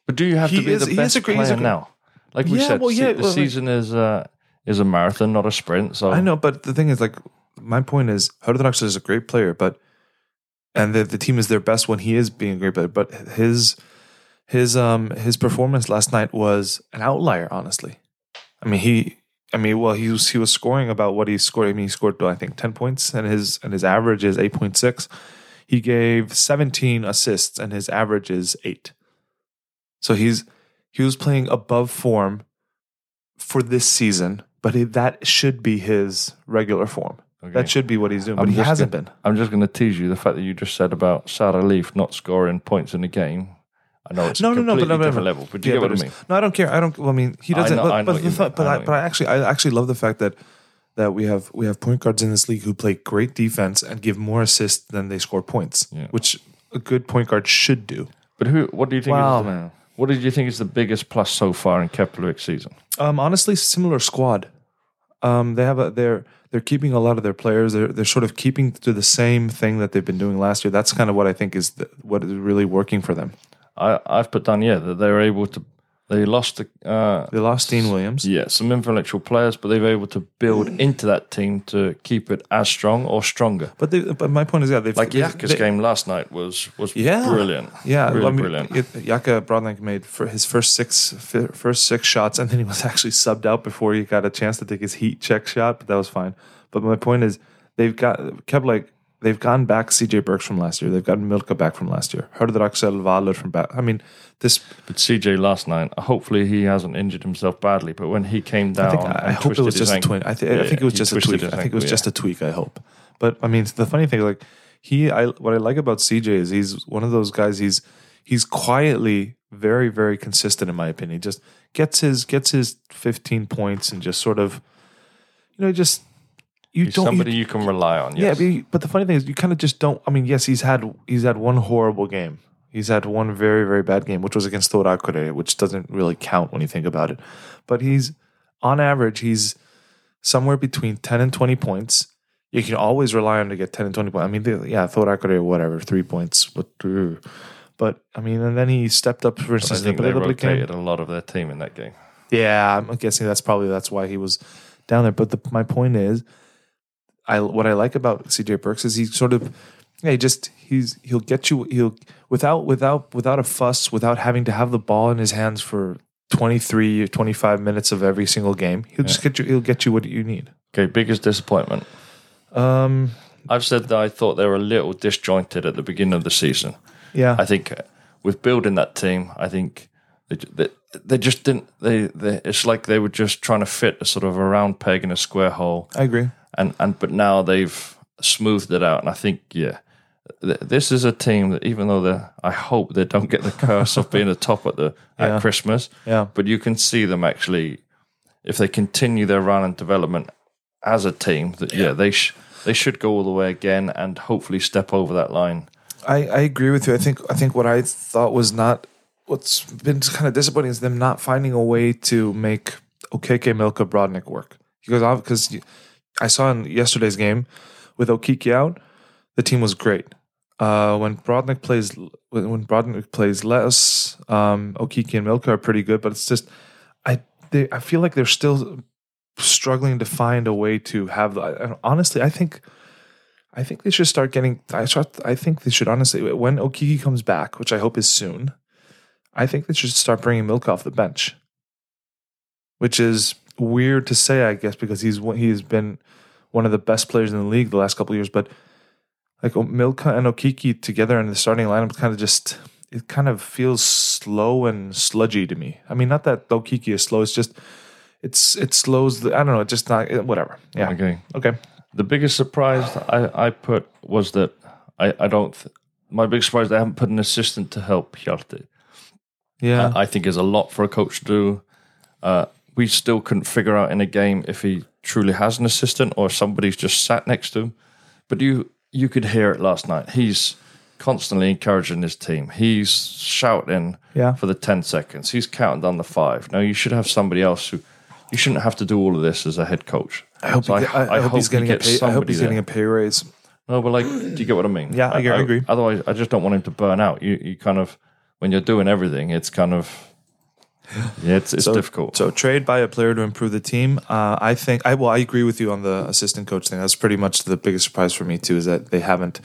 C: But do you have to be
B: is-
C: the best
B: a
C: player
B: a
C: now? Like we
B: Yeah,
C: said,
B: well, yeah,
C: the
B: well,
C: season is uh, is a marathon, not a sprint. So
B: I know, but the thing is, like, my point is, Hörður Axel is a great player, but and the, the team is their best when he is being a great player. But his his um his performance last night was an outlier. Honestly, I mean he. I mean, well, he was he was scoring about what he scored. I mean, he scored I think ten points, and his and his average is eight point six. He gave seventeen assists, and his average is eight. So he's he was playing above form for this season, but he, that should be his regular form.
C: Okay.
B: That should be what he's doing, but
C: I'm
B: he hasn't
C: gonna-
B: been.
C: I'm just going to tease you the fact that you just said about Sara Líf not scoring points in the game. I know it's
B: No,
C: a
B: no, no, but no, no,
C: different
B: no.
C: level, but do you
B: Yeah,
C: get what I mean?
B: No, I don't care. I don't. Well, I mean, he doesn't.
C: know-
B: but
C: I know
B: but,
C: what you
B: the th-
C: mean.
B: but
C: I
B: I,
C: know what
B: but I actually, I actually love the fact that that we have we have point guards in this league who play great defense and give more assists than they score points.
C: Yeah.
B: Which a good point guard should do.
C: But who? What do you think?
B: Wow,
C: is the,
B: man.
C: What did you think is the biggest plus so far in Keflavik's season?
B: Um, honestly, similar squad. Um, they have a they're they're keeping a lot of their players. They're they're sort of keeping to the same thing that they've been doing last year. That's kind of what I think is the, what is really working for them.
C: I, I've put down yeah that they were able to. They lost the, uh,
B: They lost Dean Williams.
C: yeah some influential players, but they were able to build into that team to keep it as strong or stronger.
B: But they, but my point is, yeah, they've
C: Like
B: they've- they-
C: game last night was was
B: Yeah.
C: brilliant.
B: Yeah,
C: really
B: I mean,
C: brilliant.
B: It, Jaka Brodnik made for his first six first six shots, and then he was actually subbed out before he got a chance to take his heat check shot, but that was fine. But my point is, they've got kept like they've gotten back CJ Burks from last year. They've gotten Milka back from last year. Hörður Axel Waller from back. I mean, this.
C: But CJ last night, hopefully he hasn't injured himself badly. But when he came down,
B: I think I, I hope it was just a
C: ankle-
B: twin. I, th- I think it was just a tweak. I think it was just
C: yeah.
B: a tweak. I hope. But I mean, the funny thing, like he, I what I like about CJ is he's one of those guys. He's he's quietly very very consistent in my opinion. Just gets his gets his fifteen points and just sort of, you know, just you
C: He's
B: don't.
C: somebody
B: you,
C: you can rely on.
B: yeah, but, but the funny thing is, you kind of just don't. I mean, yes, he's had he's had one horrible game. He's had one very very bad game, which was against Thor Akureyri, which doesn't really count when you think about it. But he's on average, he's somewhere between ten and twenty points. You can always rely on him to get ten and twenty points. I mean, they, yeah, Thor Akureyri, whatever, three points. But, but I mean, and then he stepped up for
C: I
B: instance.
C: think
B: the
C: they
B: Breiðablik game.
C: rotated a lot of their team in that game.
B: Yeah, I'm guessing that's probably that's why he was down there. But the, my point is, I what I like about CJ Burks is he sort of, yeah, he just he's he'll get you he'll without without without a fuss, without having to have the ball in his hands for 23 or 25 minutes of every single game. He'll just get you he'll get you what you need.
C: Okay, biggest disappointment.
B: Um,
C: I've said that I thought they were a little disjointed at the beginning of the season.
B: yeah,
C: I think uh, with building that team, I think they, they, they just didn't. They, they it's like they were just trying to fit a sort of a round peg in a square hole,
B: I agree.
C: And and but now they've smoothed it out, and I think yeah. th- This is a team that, even though they, I hope they don't get the curse of being the top at the
B: Yeah.
C: at Christmas,
B: Yeah,
C: but you can see them actually, if they continue their run and development as a team, that yeah, they sh- they should go all the way again and hopefully step over that line.
B: I, I agree with you. I think I think what I thought was not what's been kind of disappointing is them not finding a way to make Okeke Milka Brodnik work. Because because I saw in yesterday's game with Okiki out, the team was great. Uh, when Brodnik plays when Brodnik plays less, um, Okiki and Milka are pretty good. But it's just I they I feel like they're still struggling to find a way to have. honestly, I think. I think they should start getting. I start, I think they should honestly when Okiki comes back, which I hope is soon. I think they should start bringing Milk off the bench, which is weird to say, I guess, because he's he's been one of the best players in the league the last couple of years. But like Milka and Okiki together in the starting lineup, kind of just it kind of feels slow and sludgy to me. I mean, not that Okiki is slow; it's just it's it slows. The, I don't know. It's just not whatever. Yeah.
C: Okay.
B: Okay.
C: The biggest surprise I, I put was that I, I don't. Th- my big surprise they haven't put an assistant to help Hjalti.
B: Yeah.
C: I, I think is a lot for a coach to do. Uh, we still couldn't figure out in a game if he truly has an assistant or somebody's just sat next to him. But you you could hear it last night. He's constantly encouraging his team. He's shouting
B: Yeah.
C: for the ten seconds. He's counting down the five. Now you should have somebody else who. You shouldn't have to do all of this as a head coach.
B: I hope,
C: So
B: he, I, I hope he's
C: he
B: getting a pay, I hope
C: somebody
B: he's
C: there.
B: getting a pay raise.
C: No, but like, do you get what I mean?
B: Yeah, I agree- I agree.
C: Otherwise, I just don't want him to burn out. You, you kind of, when you're doing everything, it's kind of, yeah, it's, it's
B: So-
C: difficult.
B: So trade by a player to improve the team. Uh, I think I well I agree with you on the assistant coach thing. That's pretty much the biggest surprise for me too is that they haven't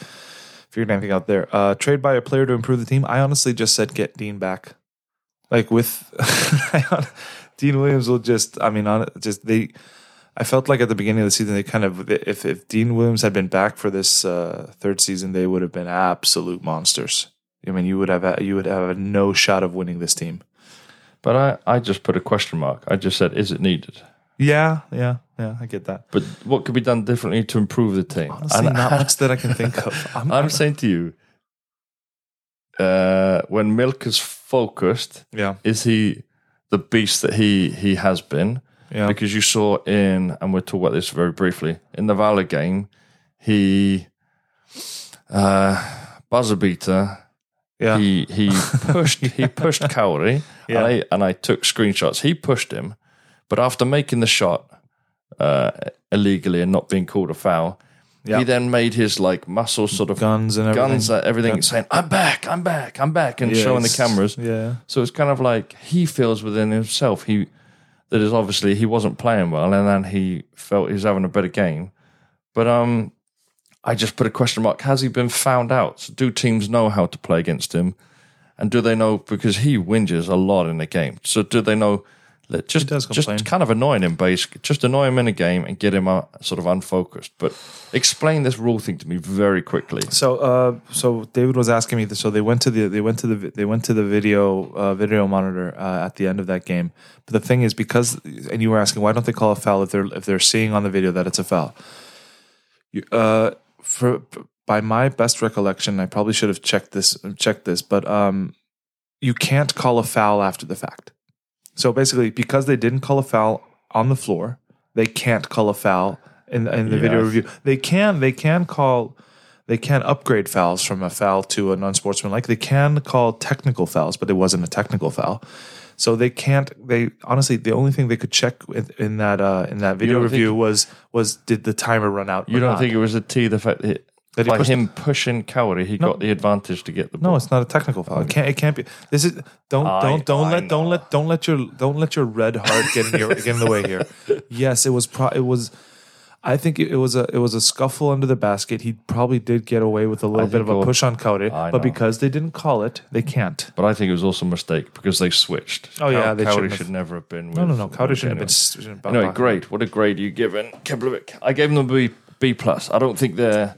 B: figured anything out there. Uh, trade by a player to improve the team. I honestly just said get Dean back. Like with Dean Williams will just I mean on just they. I felt like at the beginning of the season they kind of if if Dean Williams had been back for this uh, third season they would have been absolute monsters. I mean you would have you would have no shot of winning this team.
C: But I, I just put a question mark. I just said, is it needed?
B: Yeah, yeah, yeah. I get that.
C: But what could be done differently to improve the team?
B: Honestly,
C: And
B: not much that I can think of. I'm,
C: I'm saying to you, uh, when Milk is focused,
B: yeah,
C: is he the beast that he he has been?
B: yeah,
C: because you saw in, and we'll talk about this very briefly, in the Valur game, he uh, buzzer beater.
B: Yeah.
C: He he pushed he pushed Kári,
B: Yeah.
C: and I and I took screenshots. He pushed him, but after making the shot uh, illegally and not being called a foul,
B: Yeah.
C: he then made his like muscles sort of
B: guns and everything.
C: guns uh, everything saying I'm back, I'm back, I'm back, and
B: Yeah,
C: showing the cameras.
B: Yeah.
C: So it's kind of like he feels within himself he that is obviously he wasn't playing well, and then he felt he was having a better game. But um, I just put a question mark: Has he been found out? So do teams know how to play against him, and do they know because he whinges a lot in the game? So do they know? that Just, just kind of annoying him, basically. Just annoy him in a game and get him uh, sort of unfocused. But explain this rule thing to me very quickly.
B: So, uh, so David was asking me. This, so they went to the they went to the they went to the video uh, video monitor uh, at the end of that game. But the thing is, because and you were asking why don't they call a foul if they're if they're seeing on the video that it's a foul. You, uh, for by my best recollection, I probably should have checked this checked this, but um, you can't call a foul after the fact. So basically, because they didn't call a foul on the floor, they can't call a foul in in the
C: Yeah.
B: video review. They can they can call they can upgrade fouls from a foul to a non-sportsmanlike. They can call technical fouls, but it wasn't a technical foul. So they can't. They honestly, the only thing they could check in, in that uh, in that video
C: don't think-
B: review was was did the timer run out?
C: You don't
B: not?
C: think it was a T? The fact that,
B: That he
C: by him pushing Kári, he got the advantage to get the ball.
B: No, it's not a technical foul. It can't. It can't be. This is don't
C: I-
B: don't don't
C: I
B: let don't let don't let your don't let your red heart get in your get in the way here. Yes, it was. Pro, it was. I think it, was a it was a scuffle under the basket. He probably did get away with a little bit of a push on Kári,
C: I
B: but
C: know.
B: because they didn't call it, they can't.
C: But I think it was also a mistake because they switched.
B: Oh, yeah, they
C: Kári
B: shouldn't have-
C: should never have been. With,
B: No, no, no. Kári
C: with-
B: shouldn't have been.
C: Anyway, great. What a grade you given Keflavik. I gave them a B B plus. I don't think they're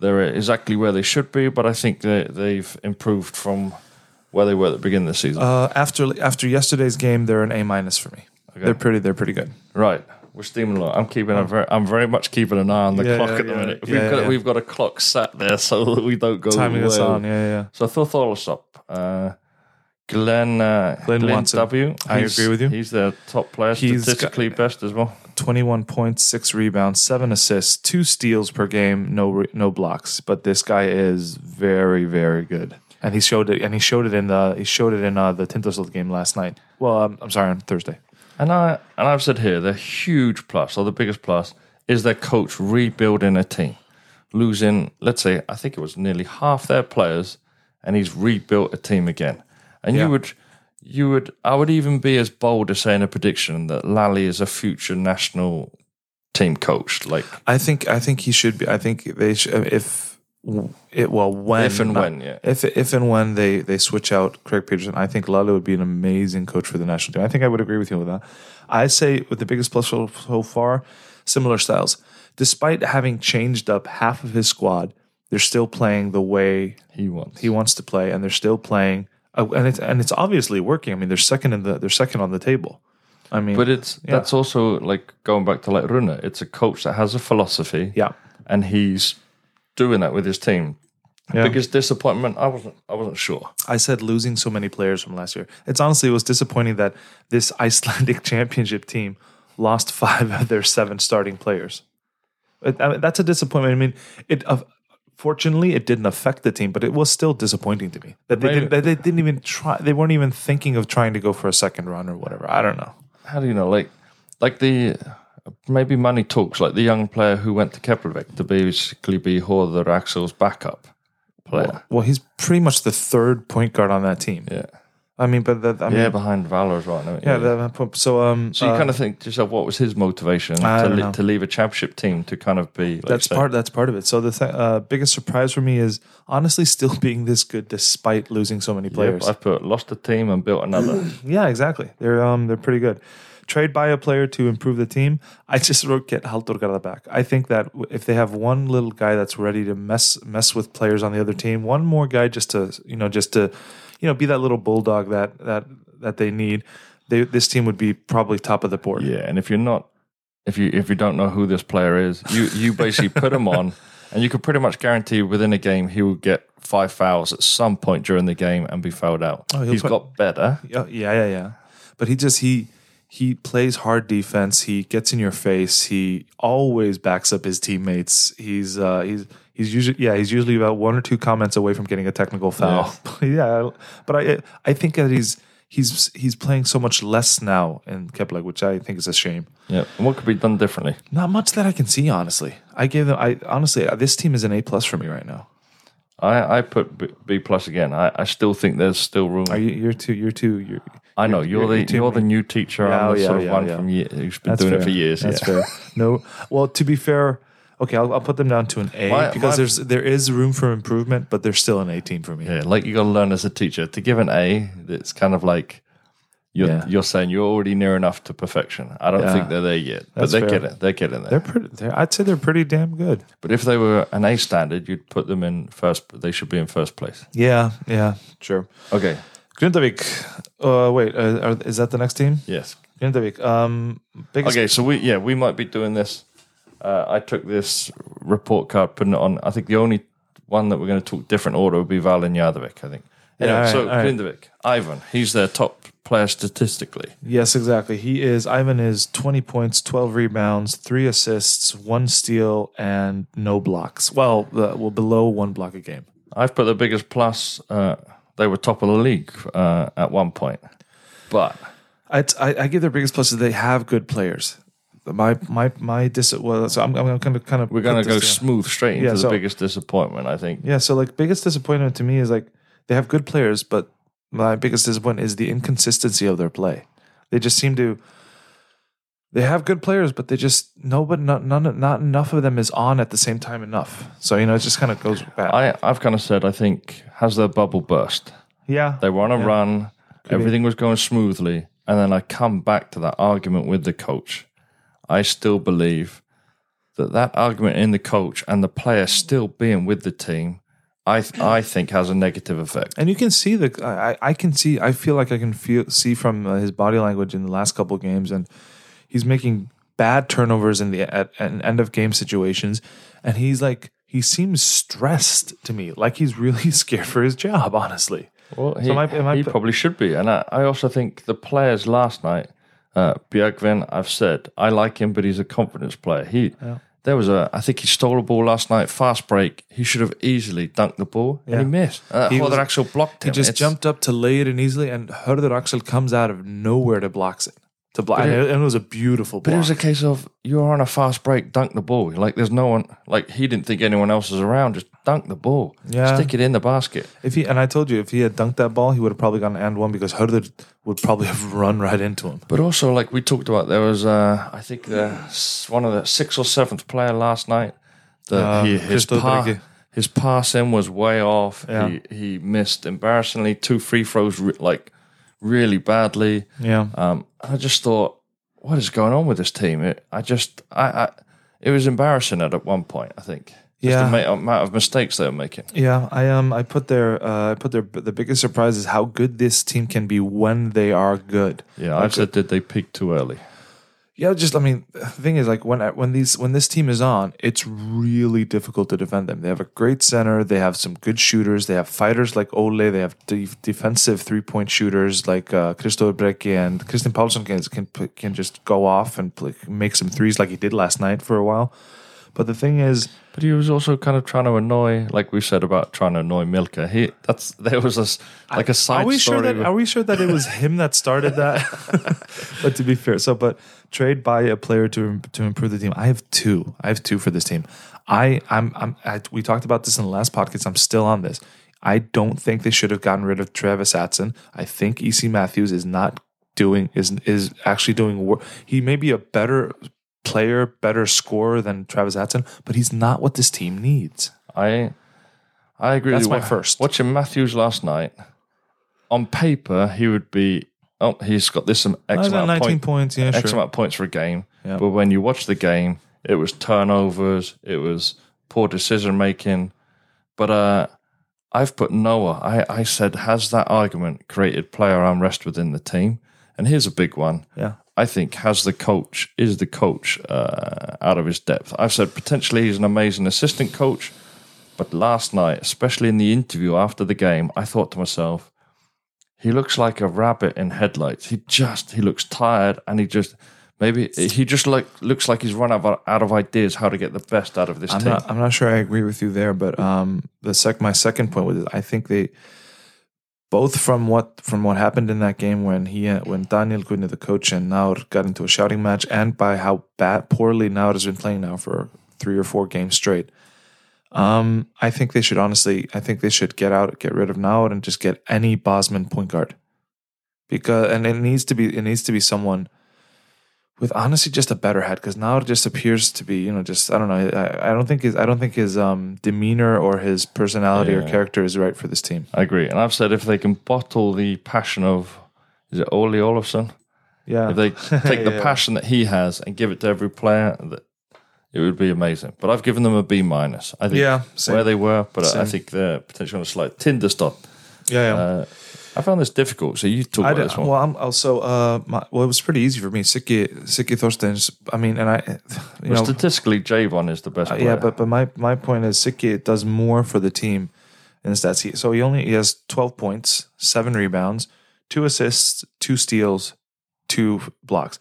C: they're exactly where they should be, but I think they they've improved from where they were at the beginning of the season.
B: Uh, after after yesterday's game, they're an A minus for me. They're pretty. They're pretty good.
C: right. We're steaming along. I'm keeping a very, I'm very much keeping an eye on the
B: Yeah,
C: clock
B: yeah,
C: at the
B: yeah.
C: minute. We've got
B: yeah.
C: we've got a clock sat there so that we don't go
B: Timing us on. Yeah, yeah.
C: So I thought all this up. Uh, Glynn, uh,
B: Glynn Watson.
C: W.
B: I
C: He's-
B: agree with you.
C: He's their top player,
B: He's
C: statistically best as well.
B: 21 points, six rebounds, seven assists, two steals per game, no re- no blocks. But this guy is very very good, and he showed it. And he showed it in the he showed it in uh, the Tindastóll game last night. Well, um, I'm sorry, on Thursday.
C: And I and I've said here the huge plus or the biggest plus is their coach rebuilding a team, losing let's say I think it was nearly half their players, and he's rebuilt a team again. And
B: Yeah.
C: you would you would I would even be as bold as saying a prediction that Lalli is a future national team coach. Like
B: I think I think he should be. I think they should if it well when
C: If and when, yeah.
B: if if and when they they switch out Craig Pedersen, I think Lalo would be an amazing coach for the national team. I think I would agree with you with that. I say with the biggest plus so, so far, similar styles. Despite having changed up half of his squad, they're still playing the way
C: he wants.
B: he wants to play, and they're still playing, uh, and it's and it's obviously working. I mean, they're second in the they're second on the table. I mean,
C: But it's
B: Yeah.
C: that's also like going back to like Runa. It's a coach that has a philosophy.
B: yeah,
C: and he's doing that with his team.
B: Yeah.
C: Biggest disappointment, I wasn't. I wasn't sure.
B: I said losing so many players from last year. It's honestly it was disappointing that this Icelandic championship team lost five of their seven starting players. It- I mean, that's a disappointment. I mean, it. Uh, fortunately, it didn't affect the team, but it was still disappointing to me that they
C: Maybe-
B: didn't. That they didn't even try. They weren't even thinking of trying to go for a second run or whatever. I don't know.
C: How do you know? Like, like the maybe money talks. Like the young player who went to Keflavik to basically be Hörður Axel's backup player.
B: Well, he's pretty much the third point guard on that team.
C: Yeah,
B: I mean, but that, I mean,
C: yeah, behind Valur as well. no,
B: yeah. that- so um,
C: so you
B: uh,
C: kind of think to yourself, what was his motivation to, to leave a championship team to kind of be? Like
B: that's
C: say-
B: part that's part of it. So the th- uh, biggest surprise for me is honestly still being this good despite losing so many
C: Yep,
B: players.
C: I put lost a team and built another.
B: yeah, exactly. They're um they're pretty good. Trade by a player to improve the team. I just wrote get Halldór Garðar back. I think that if they have one little guy that's ready to mess mess with players on the other team, one more guy just to you know just to you know be that little bulldog that that that they need, they, this team would be probably top of the board.
C: Yeah, and if you're not, if you if you don't know who this player is, you you basically put him on, and you could pretty much guarantee within a game he will get five fouls at some point during the game and be fouled out.
B: Oh,
C: He's
B: play-
C: got better.
B: Yeah, yeah, yeah, yeah. But he just he he plays hard defense. He gets in your face. He always backs up his teammates. He's uh he's He's usually yeah, he's usually about one or two comments away from getting a technical foul. Yeah, but I I think that he's he's he's playing so much less now in Keflavik, which I think is a shame.
C: Yeah. And what could be done differently?
B: Not much that I can see, honestly. I gave them. I honestly, this team is an A plus for me right now.
C: I, I put B, B plus again. I, I still think there's still room.
B: Are you? You're two. You're two. You're.
C: I know you're,
B: you're
C: the you're the new teacher.
B: Yeah,
C: I'm the
B: yeah,
C: sort of
B: yeah,
C: one
B: yeah.
C: from year, who's been
B: That's
C: doing
B: fair.
C: it for years.
B: That's fair. No. Well, to be fair, okay, I'll, I'll put them down to an A
C: My-
B: because
C: my-
B: there's there is room for improvement, but they're still an 18 for me.
C: Yeah, like you got to learn as a teacher to give an A. It's kind of like you're
B: Yeah.
C: you're saying you're already near enough to perfection. I don't
B: Yeah.
C: think they're there yet, but
B: That's
C: they're
B: fair.
C: getting they're getting there.
B: They're pretty. They're, I'd say they're pretty damn good.
C: but if they were an A standard, you'd put them in first. They should be in first place.
B: Yeah. Yeah. Sure.
C: Okay.
B: Grindavik. Uh, wait. Uh, are, is that the next team?
C: Yes.
B: Grindavik. Um. Biggest,
C: Okay. So we yeah we might be doing this. Uh, I took this report card, putting it on. I think the only one that we're going to talk different order would be Valen Njarðvík. I think.
B: Yeah,
C: Anyway,
B: right,
C: so
B: right.
C: Grindavík, Ivan, he's their top player statistically.
B: Yes, exactly. He is. Ivan is 20 points, 12 rebounds, three assists, one steal, and no blocks. Well, uh, well, below one block a game.
C: I've put the biggest plus. Uh, they were top of the league uh, at one point, but
B: I, I give their biggest plus is they have good players. My my my dis. Well, so I'm, I'm going to kind of
C: we're going to go
B: down.
C: smooth straight into
B: Yeah,
C: the
B: so-
C: biggest disappointment. I think.
B: Yeah, so like biggest disappointment to me is like they have good players, but my biggest disappointment is the inconsistency of their play. They just seem to they have good players, but they just no, but not none, not enough of them is on at the same time enough. So you know, it just kind of goes back.
C: I I've kind of said I think has their bubble burst.
B: yeah,
C: They were on a
B: Yeah.
C: run, everything was going smoothly, and then I come back to that argument with the coach. I still believe that that argument in the coach and the player still being with the team, I th- I think has a negative effect.
B: and you can see the I, I can see I feel like I can feel see from uh, his body language in the last couple of games, and he's making bad turnovers in the at, at end of game situations, and he's like he seems stressed to me, like he's really scared for his job. Honestly,
C: Well, he,
B: am I- am I
C: he probably should be. And I, I also think the players last night, uh, Björgvin, I've said, I like him, but he's a confidence player. He, There was a, I think he stole a ball last night, fast break. He should have easily dunked the ball,
B: Yeah.
C: and he missed. Uh,
B: He was-
C: Axel blocked
B: he just
C: It's-
B: jumped up to lay it in easily, and Hörður Axel comes out of nowhere to blocks it. To block, and
C: it-
B: and it was a beautiful
C: But
B: block.
C: it was a case of you're on a fast break, dunk the ball. Like there's no one, like he didn't think anyone else was around. Just dunk the ball.
B: Yeah.
C: Stick it in the basket.
B: if he and I told you, if he had dunked that ball, he would have probably gone and one because Hörður would probably have run right into him.
C: But also, like we talked about, there was, uh, I think, the one of the sixth or seventh player last night. The,
B: Uh,
C: he, his,
B: Christo
C: pa-
B: Brigge.
C: his passing was way off.
B: Yeah.
C: He, he missed embarrassingly two free throws, like really badly.
B: Yeah,
C: Um, I just thought, what is going on with this team? It, I just, I, I, it was embarrassing at, at one point. I think. Just
B: Yeah.
C: the amount of mistakes they were making.
B: yeah. I um, I put their, uh, I put their. The biggest surprise is how good this team can be when they are good.
C: Yeah, I've said did they peak too early?
B: Yeah, just I mean, the thing is, like when when these when this team is on, it's really difficult to defend them. They have a great center. They have some good shooters. They have fighters like Ole. They have de- defensive three point shooters like uh, Christo and Kristinn Pálsson can can can just go off and play, make some threes like he did last night for a while. But the thing is,
C: But he was also kind of trying to annoy, like we said about trying to annoy Milka. He that's there was a like a side
B: are we
C: story.
B: sure that
C: with-
B: are we sure that it was him that started that? but to be fair, so but trade by a player to to improve the team. I have two. I have two for this team. I I'm I'm I, we talked about this in the last podcast. I'm still on this. I don't think they should have gotten rid of Travis Atson. I think EC Matthews is not doing is is actually doing work. He may be a better player, better scorer than Travis Atson, but he's not what this team needs.
C: I I agree.
B: That's
C: with you.
B: my first.
C: Watching Matthews last night, on paper he would be. Oh, he's got this some X amount of
B: 19
C: point-
B: points. Yeah,
C: X
B: sure.
C: amount points for a game.
B: Yeah.
C: But when you watch the game, it was turnovers, it was poor decision making. But uh, I've put Noah. I, I said, has that argument created player unrest within the team? And here's a big one.
B: Yeah.
C: I think has the coach is the coach uh, out of his depth. I've said potentially he's an amazing assistant coach, but last night, especially in the interview after the game, I thought to myself, he looks like a rabbit in headlights. He just he looks tired, and he just Maybe he just like looks like he's run out of, out of ideas how to get the best out of this
B: I'm
C: team.
B: not. I'm not sure I agree with you there, but um, the sec. My second point was I think they both from what from what happened in that game when he when Daníel Guðni, the coach, and Naor got into a shouting match, and by how bad poorly Naor has been playing now for three or four games straight. Um, I think they should honestly. I think they should get out, get rid of Naor, and just get any Bosman point guard. Because and it needs to be it needs to be someone with honestly just a better head because now it just appears to be you know just I don't know I, I don't think his I don't think his um demeanor or his personality or character is right for this team.
C: I agree, and I've said if they can bottle the passion of is it Ole Ólafsson?
B: Yeah,
C: If they take the passion that he has and give it to every player, that it would be amazing. But I've given them a B minus. I think
B: Yeah, same.
C: where they were, but I- I think they're potentially on a slight Tinderstop.
B: yeah, yeah.
C: Uh, I found this difficult. So you talk
B: I
C: about this one.
B: well, I'm also uh, my, well, it was pretty easy for me. Siki Siki Thorstens. I mean, and I, you
C: Well,
B: know,
C: statistically, Javon is the best
B: Uh, yeah, but but my my point is Siki does more for the team in the stats. He, so he only he has twelve points, seven rebounds, two assists, two steals, two blocks.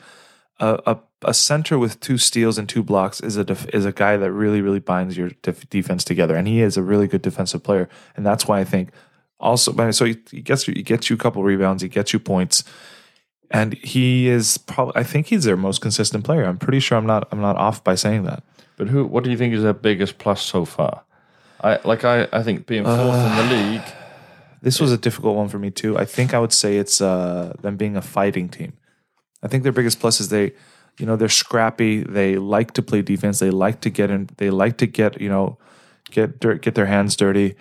B: A a, a center with two steals and two blocks is a def, is a guy that really really binds your def, defense together, and he is a really good defensive player, and that's why I think also. So he, he gets you he gets you a couple rebounds, he gets you points. And he is probably. I think he's their most consistent player. I'm pretty sure I'm not. I'm not off by saying that.
C: But who? What do you think is their biggest plus so far? I like. I, I think being fourth in
B: Uh,
C: the league.
B: This was a difficult one for me too. I think I would say it's uh, them being a fighting team. I think their biggest plus is they, you know, they're scrappy. They like to play defense. They like to get in. They like to get you know, get dirt, get their hands dirty.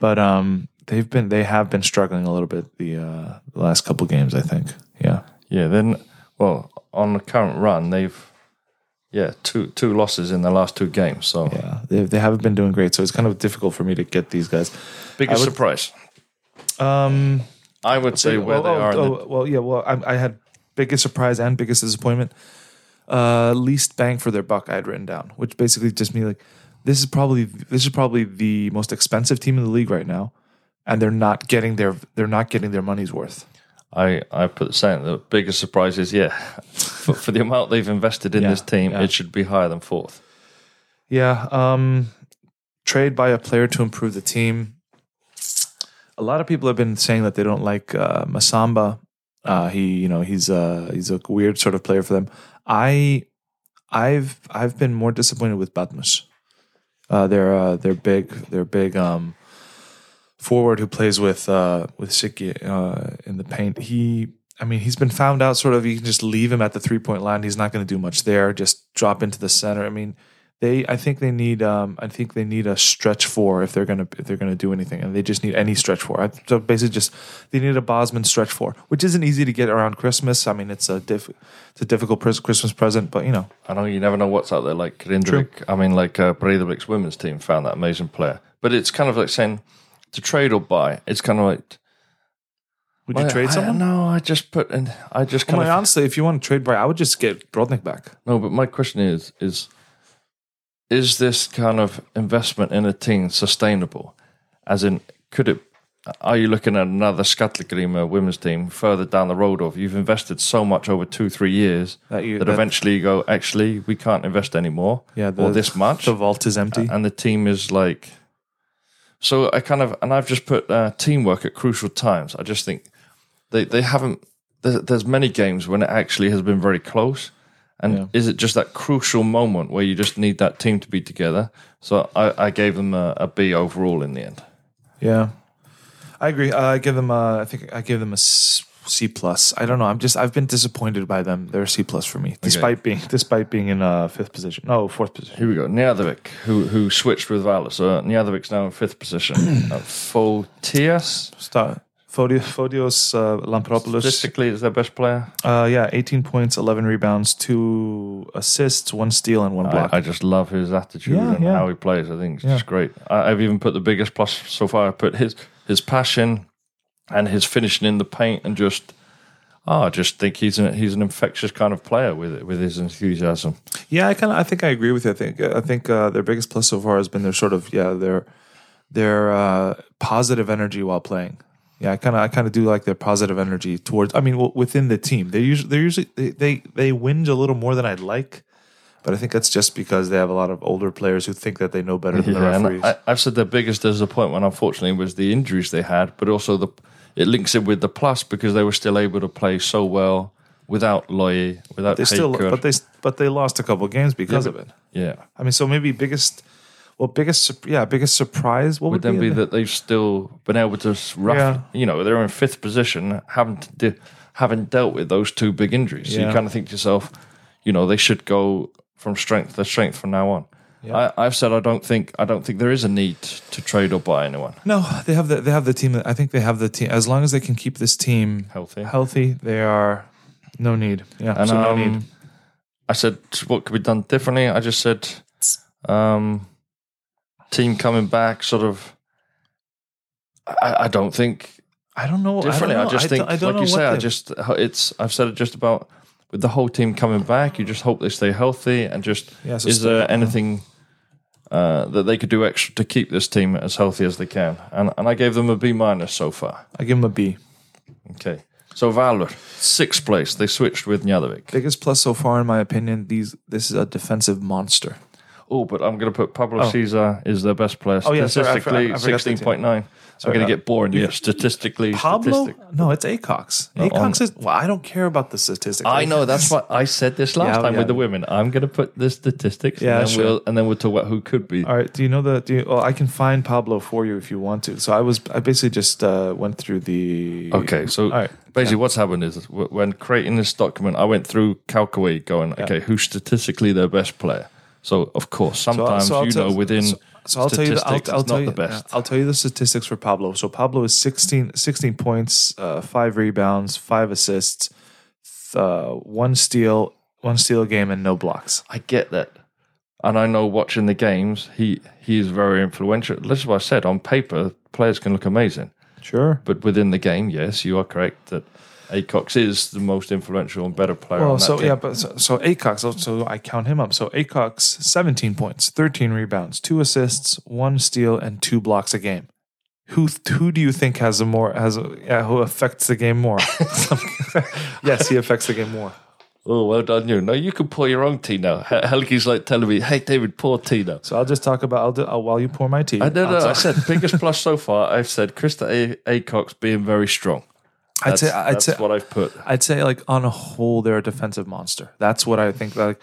B: But um, they've been they have been struggling a little bit the uh, the last couple games. I think. Yeah.
C: Yeah. Then, well, on the current run, they've yeah two two losses in the last two games. So
B: Yeah. They they haven't been doing great. So it's kind of difficult for me to get these guys.
C: biggest
B: would-
C: surprise.
B: Um.
C: I would say where
B: well,
C: they
B: oh,
C: are. in the,
B: oh, well, yeah. Well, I, I had biggest surprise and biggest disappointment. Uh, least bang for their buck. I had written down, which basically just means like this is probably this is probably the most expensive team in the league right now, and they're not getting their they're not getting their money's worth.
C: I I put the same. The biggest surprise is yeah, for, for the amount they've invested in
B: Yeah,
C: this team,
B: yeah.
C: it should be higher than fourth.
B: Yeah. Um, trade by a player to improve the team. A lot of people have been saying that they don't like uh, Masamba. Uh, he, you know, he's a he's a weird sort of player for them. I, I've I've been more disappointed with Badmus. Uh, they're uh, they're big they're big um, forward who plays with uh, with Siki uh, in the paint. He, I mean, he's been found out. Sort of, you can just leave him at the three point line. He's not going to do much there. Just drop into the center. I mean, they. I think they need. Um, I think they need a stretch four if they're gonna if they're gonna do anything, and they just need any stretch four. I, so basically, just they need a Bosman stretch four, which isn't easy to get around Christmas. I mean, it's a diff, it's a difficult Christmas present, but you know,
C: I know you never know what's out there. Like Grindavik, I mean, like uh, women's team found that amazing player. But it's kind of like saying to trade or buy. It's kind of like
B: would you
C: Well,
B: trade
C: I-
B: someone?
C: No, I just put and I just
B: Well,
C: kind
B: I
C: of
B: honestly, if you want to trade Bry, I would just get Brodnik back.
C: no. But my question is: is is this kind of investment in a team sustainable? As in, could it? Are you looking at another Skatlagrima women's team further down the road? Of you've invested so much over two, three years
B: That you-
C: that,
B: that-
C: eventually you go, actually, we can't invest anymore.
B: Yeah,
C: or this much.
B: The vault is empty.
C: and the team is like so i kind of and i've just put uh, teamwork at crucial times i just think they they haven't there's, there's many games when it actually has been very close and
B: Yeah.
C: is it just that crucial moment where you just need that team to be together so i, I gave them a, a b overall in the end
B: Yeah, I agree. Uh, I give them. A, I think I give them a C plus. I don't know. I'm just. I've been disappointed by them. They're C plus for me, despite being despite being in uh, fifth position. No, fourth position.
C: here we go Njarðvík, who who switched with Valur. So Njarðvík's now in fifth position. uh, Fotios,
B: Start. Fotios, Fotios uh, Lampropoulos.
C: statistically, is their best player.
B: Uh, yeah, 18 points, 11 rebounds, two assists, one steal, and one block.
C: I, I just love his attitude
B: Yeah,
C: and
B: yeah.
C: how he plays. I think it's
B: Yeah.
C: just great. I, I've even put the biggest plus so far. I put his his passion and his finishing in the paint, and just oh, I just think he's an he's an infectious kind of player with with his enthusiasm.
B: Yeah, I kind of. I think I agree with you. I think. I think uh, their biggest plus so far has been their sort of yeah their their uh, positive energy while playing. Yeah, I kind of I kind of do like their positive energy towards. I mean, well, within the team, they usually they usually they, they they whinge a little more than I'd like, but I think that's just because they have a lot of older players who think that they know better than the
C: Yeah, and
B: referees.
C: I, I've said their biggest disappointment, unfortunately, was the injuries they had, but also the it links it with the plus because they were still able to play so well without Logi, without
B: they still, but they but they lost a couple of games because
C: Yeah,
B: of it.
C: yeah.
B: I mean, so maybe biggest, well, biggest, yeah, biggest surprise. What would,
C: Would then be
B: in
C: that they've still been able to rough,
B: Yeah.
C: you know, they're in fifth position, having to de- having dealt with those two big injuries. So you kind of think to yourself, you know, they should go from strength to strength from now on.
B: Yeah.
C: I, I've said I don't think I don't think there is a need to trade or buy anyone
B: No, they have the they have the team. I think they have the team. As long as they can keep this team
C: healthy.
B: healthy, they are no need. Yeah,
C: And
B: so no
C: um,
B: need.
C: I said, what could be done differently? I just said, um, team coming back, sort of. I, I don't think
B: I don't know.
C: differently. I,
B: I, don't know.
C: just
B: I
C: think,
B: don't- I don't
C: like you say, I just it's. I've said it just about with the whole team coming back. You just hope they stay healthy and just
B: yeah,
C: is there anything uh, that they could do extra to keep this team as healthy as they can? And and I gave them a B minus so far.
B: I give them a B.
C: Okay, so Valur sixth place. They switched with Njarðvík.
B: Biggest plus so far, in my opinion. These this is a defensive monster.
C: Oh, but I'm going to put Pablo
B: Oh.
C: Cesar is their best player.
B: Oh, yeah, sorry, I for-
C: statistically, sixteen point nine. I'm going to get bored. Yeah, statistically,
B: Pablo?
C: statistic-
B: No, it's Acox.
C: No,
B: Acox is. Well, I don't care about the statistics.
C: I know that's what I said this last
B: Yeah,
C: time
B: yeah.
C: with the women. I'm going to put the statistics,
B: Yeah,
C: and then
B: sure.
C: we'll and then we'll talk about who could be.
B: All right. Do you know the? Do you, well, I can find Pablo for you if you want to. So I was. I basically just uh, went through the.
C: Okay, so
B: All right.
C: basically, what's happened is when creating this document, I went through Calcaway, going, okay, who's statistically their best player? So of course, sometimes
B: so I'll
C: you
B: tell-
C: know within
B: So, so I'll tell you. The, I'll, I'll tell you
C: the best.
B: I'll tell you the statistics for Pablo. So Pablo is 16, 16 points, uh, five rebounds, five assists, uh, one steal, one steal a game, and no blocks.
C: I get that. And I know watching the games, he he is very influential. This is what I said. On paper, players can look amazing.
B: Sure.
C: But within the game, yes, you are correct that Acox is the most influential and better player.
B: Well, so
C: team.
B: yeah, but so, so Acox. So, so I count him up. So Acox, seventeen points, thirteen rebounds, two assists, one steal, and two blocks a game. Who who do you think has a more has a, yeah, who affects the game more? yes, he affects the game more.
C: Oh, well done, you. No, you can pour your own tea now. Helgi's like telling me, "Hey, David, pour tea now."
B: So I'll just talk about. I'll do I'll, while you pour my tea.
C: I
B: I'll
C: know. I said biggest plus so far. I've said Krista a- Acox being very strong.
B: I'd
C: That's,
B: say I'd
C: that's
B: say
C: what I've put.
B: I'd say like on a whole, they're a defensive monster. That's what I think. Like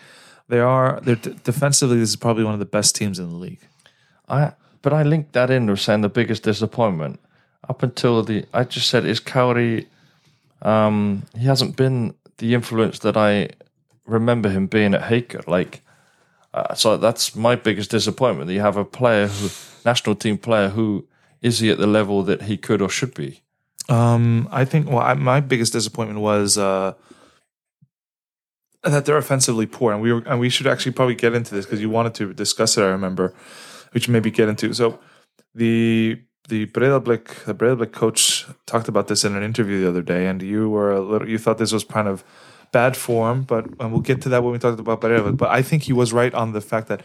B: they are. They're d- defensively. This is probably one of the best teams in the league.
C: I but I linked that in with saying the biggest disappointment up until the. I just said is Kári. Um, he hasn't been the influence that I remember him being at Haukar. Like, uh, so that's my biggest disappointment. That you have a player who, national team player, who is he at the level that he could or should be?
B: Um, I think. Well, I, my biggest disappointment was uh, that they're offensively poor, and we were, and we should actually probably get into this because you wanted to discuss it. I remember, which maybe get into. So the the Breiðablik the coach talked about this in an interview the other day, and you were a little. You thought this was kind of bad form, but and we'll get to that when we talked about Breiðablik. But I think he was right on the fact that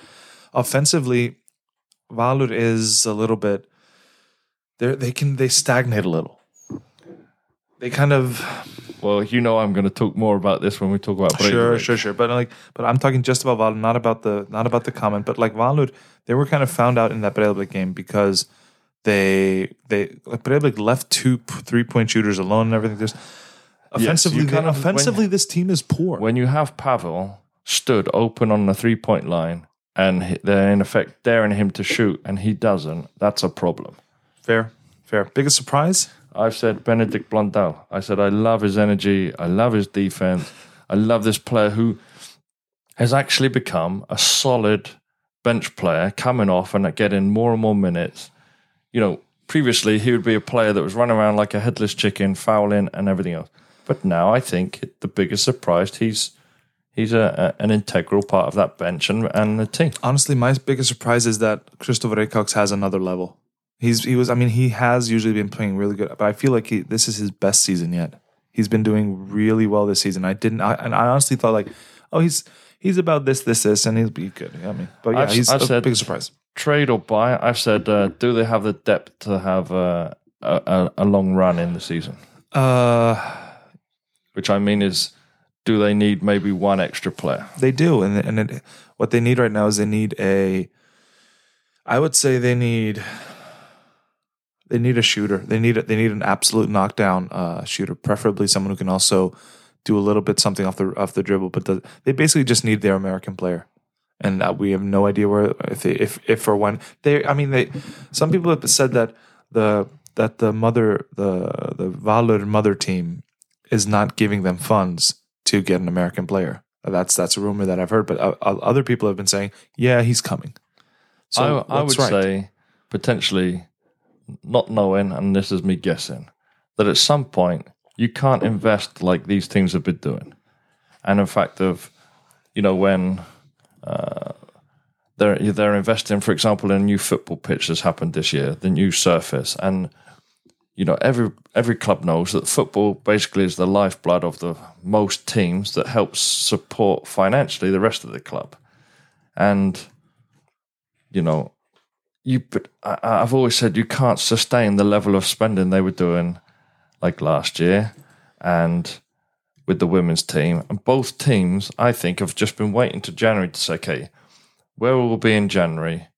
B: offensively, Valur is a little bit. They they can they stagnate a little they kind of
C: Well, you know, I'm going to talk more about this when we talk about
B: sure sure sure. But like but i'm talking just about valur not about the not about the comment. But like valur they were kind of found out in that Breiðablik game because they they like Breiðablik left two three point shooters alone and everything. There's offensively they-
C: kind of- when-
B: offensively this team is poor.
C: When you have Pavel stood open on the three point line and they're in effect daring him to shoot and he doesn't, that's a problem.
B: fair fair. Biggest surprise
C: I've said Benedikt Blöndal. I said I love his energy. I love his defense. I love this player who has actually become a solid bench player, coming off and getting more and more minutes. You know, previously he would be a player that was running around like a headless chicken, fouling and everything else. But now I think the biggest surprise he's he's a, a, an integral part of that bench and, and the team.
B: honestly my biggest surprise is that Christopher Acox has another level he's he was i mean he has usually been playing really good but i feel like he, this is his best season yet he's been doing really well this season i didn't I, and i honestly thought like oh he's he's about this this this and he'll be good i mean but yeah
C: I've-
B: he's
C: I've
B: a
C: said-
B: big surprise
C: Trade or buy? I've said, uh, do they have the depth to have uh, a, a, a long run in the season.
B: Uh,
C: Which I mean is, do they need maybe one extra player?
B: They do, and and it, what they need right now is they need a. I would say they need. They need a shooter. They need a, they need an absolute knockdown uh, shooter, preferably someone who can also do a little bit something off the off the dribble. But the, they basically just need their American player, and uh, we have no idea where if they, if if or when they. I mean, they. Some people have said that the that the mother the the Valur mother team is not giving them funds to get an American player. That's that's a rumor that I've heard, but uh, other people have been saying, yeah, he's coming. So
C: I, I would
B: right?
C: say potentially not knowing, and this is me guessing, that at some point you can't invest like these teams have been doing. And in fact, of you know when uh, they're they're investing, for example, in a new football pitch that's happened this year, the new surface, and you know every every club knows that football basically is the lifeblood of the most teams that helps support financially the rest of the club, and you know you but I, I've always said you can't sustain the level of spending they were doing like last year and with the women's team. And both teams I think have just been waiting to January to say okay where will we be in January?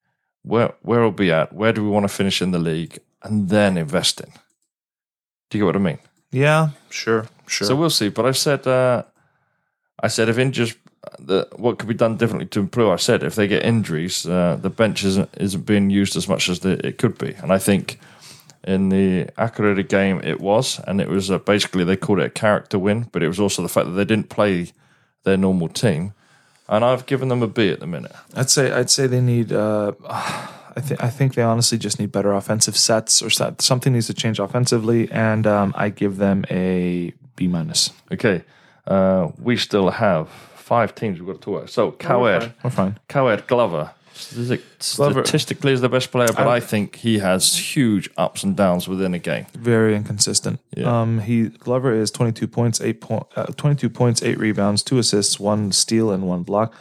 C: Where where will we be at? Where do we want to finish in the league? And then investing. Do you get what I mean?
B: Yeah, sure, sure.
C: so we'll see. But I said uh, I said if injuries the, what could be done differently to improve? I said if they get injuries, uh, the bench isn't isn't being used as much as the, it could be, and I think in the Akureyri game it was, and it was uh, basically they called it a character win, but it was also the fact that they didn't play their normal team, and I've given them a B at the minute.
B: I'd say I'd say they need. Uh, I think I think they honestly just need better offensive sets or set. something needs to change offensively, and um, I give them a B minus.
C: Okay, uh, we still have five teams we've got to talk about. So KR,
B: We're fine.
C: KR Glover.
B: Glover-
C: Statistically, is the best player, but
B: I-
C: I think he has huge ups and downs within a game.
B: Very inconsistent.
C: Yeah.
B: Um, he Glover is twenty two points, eight point, uh, twenty two points, eight rebounds, two assists, one steal, and one block.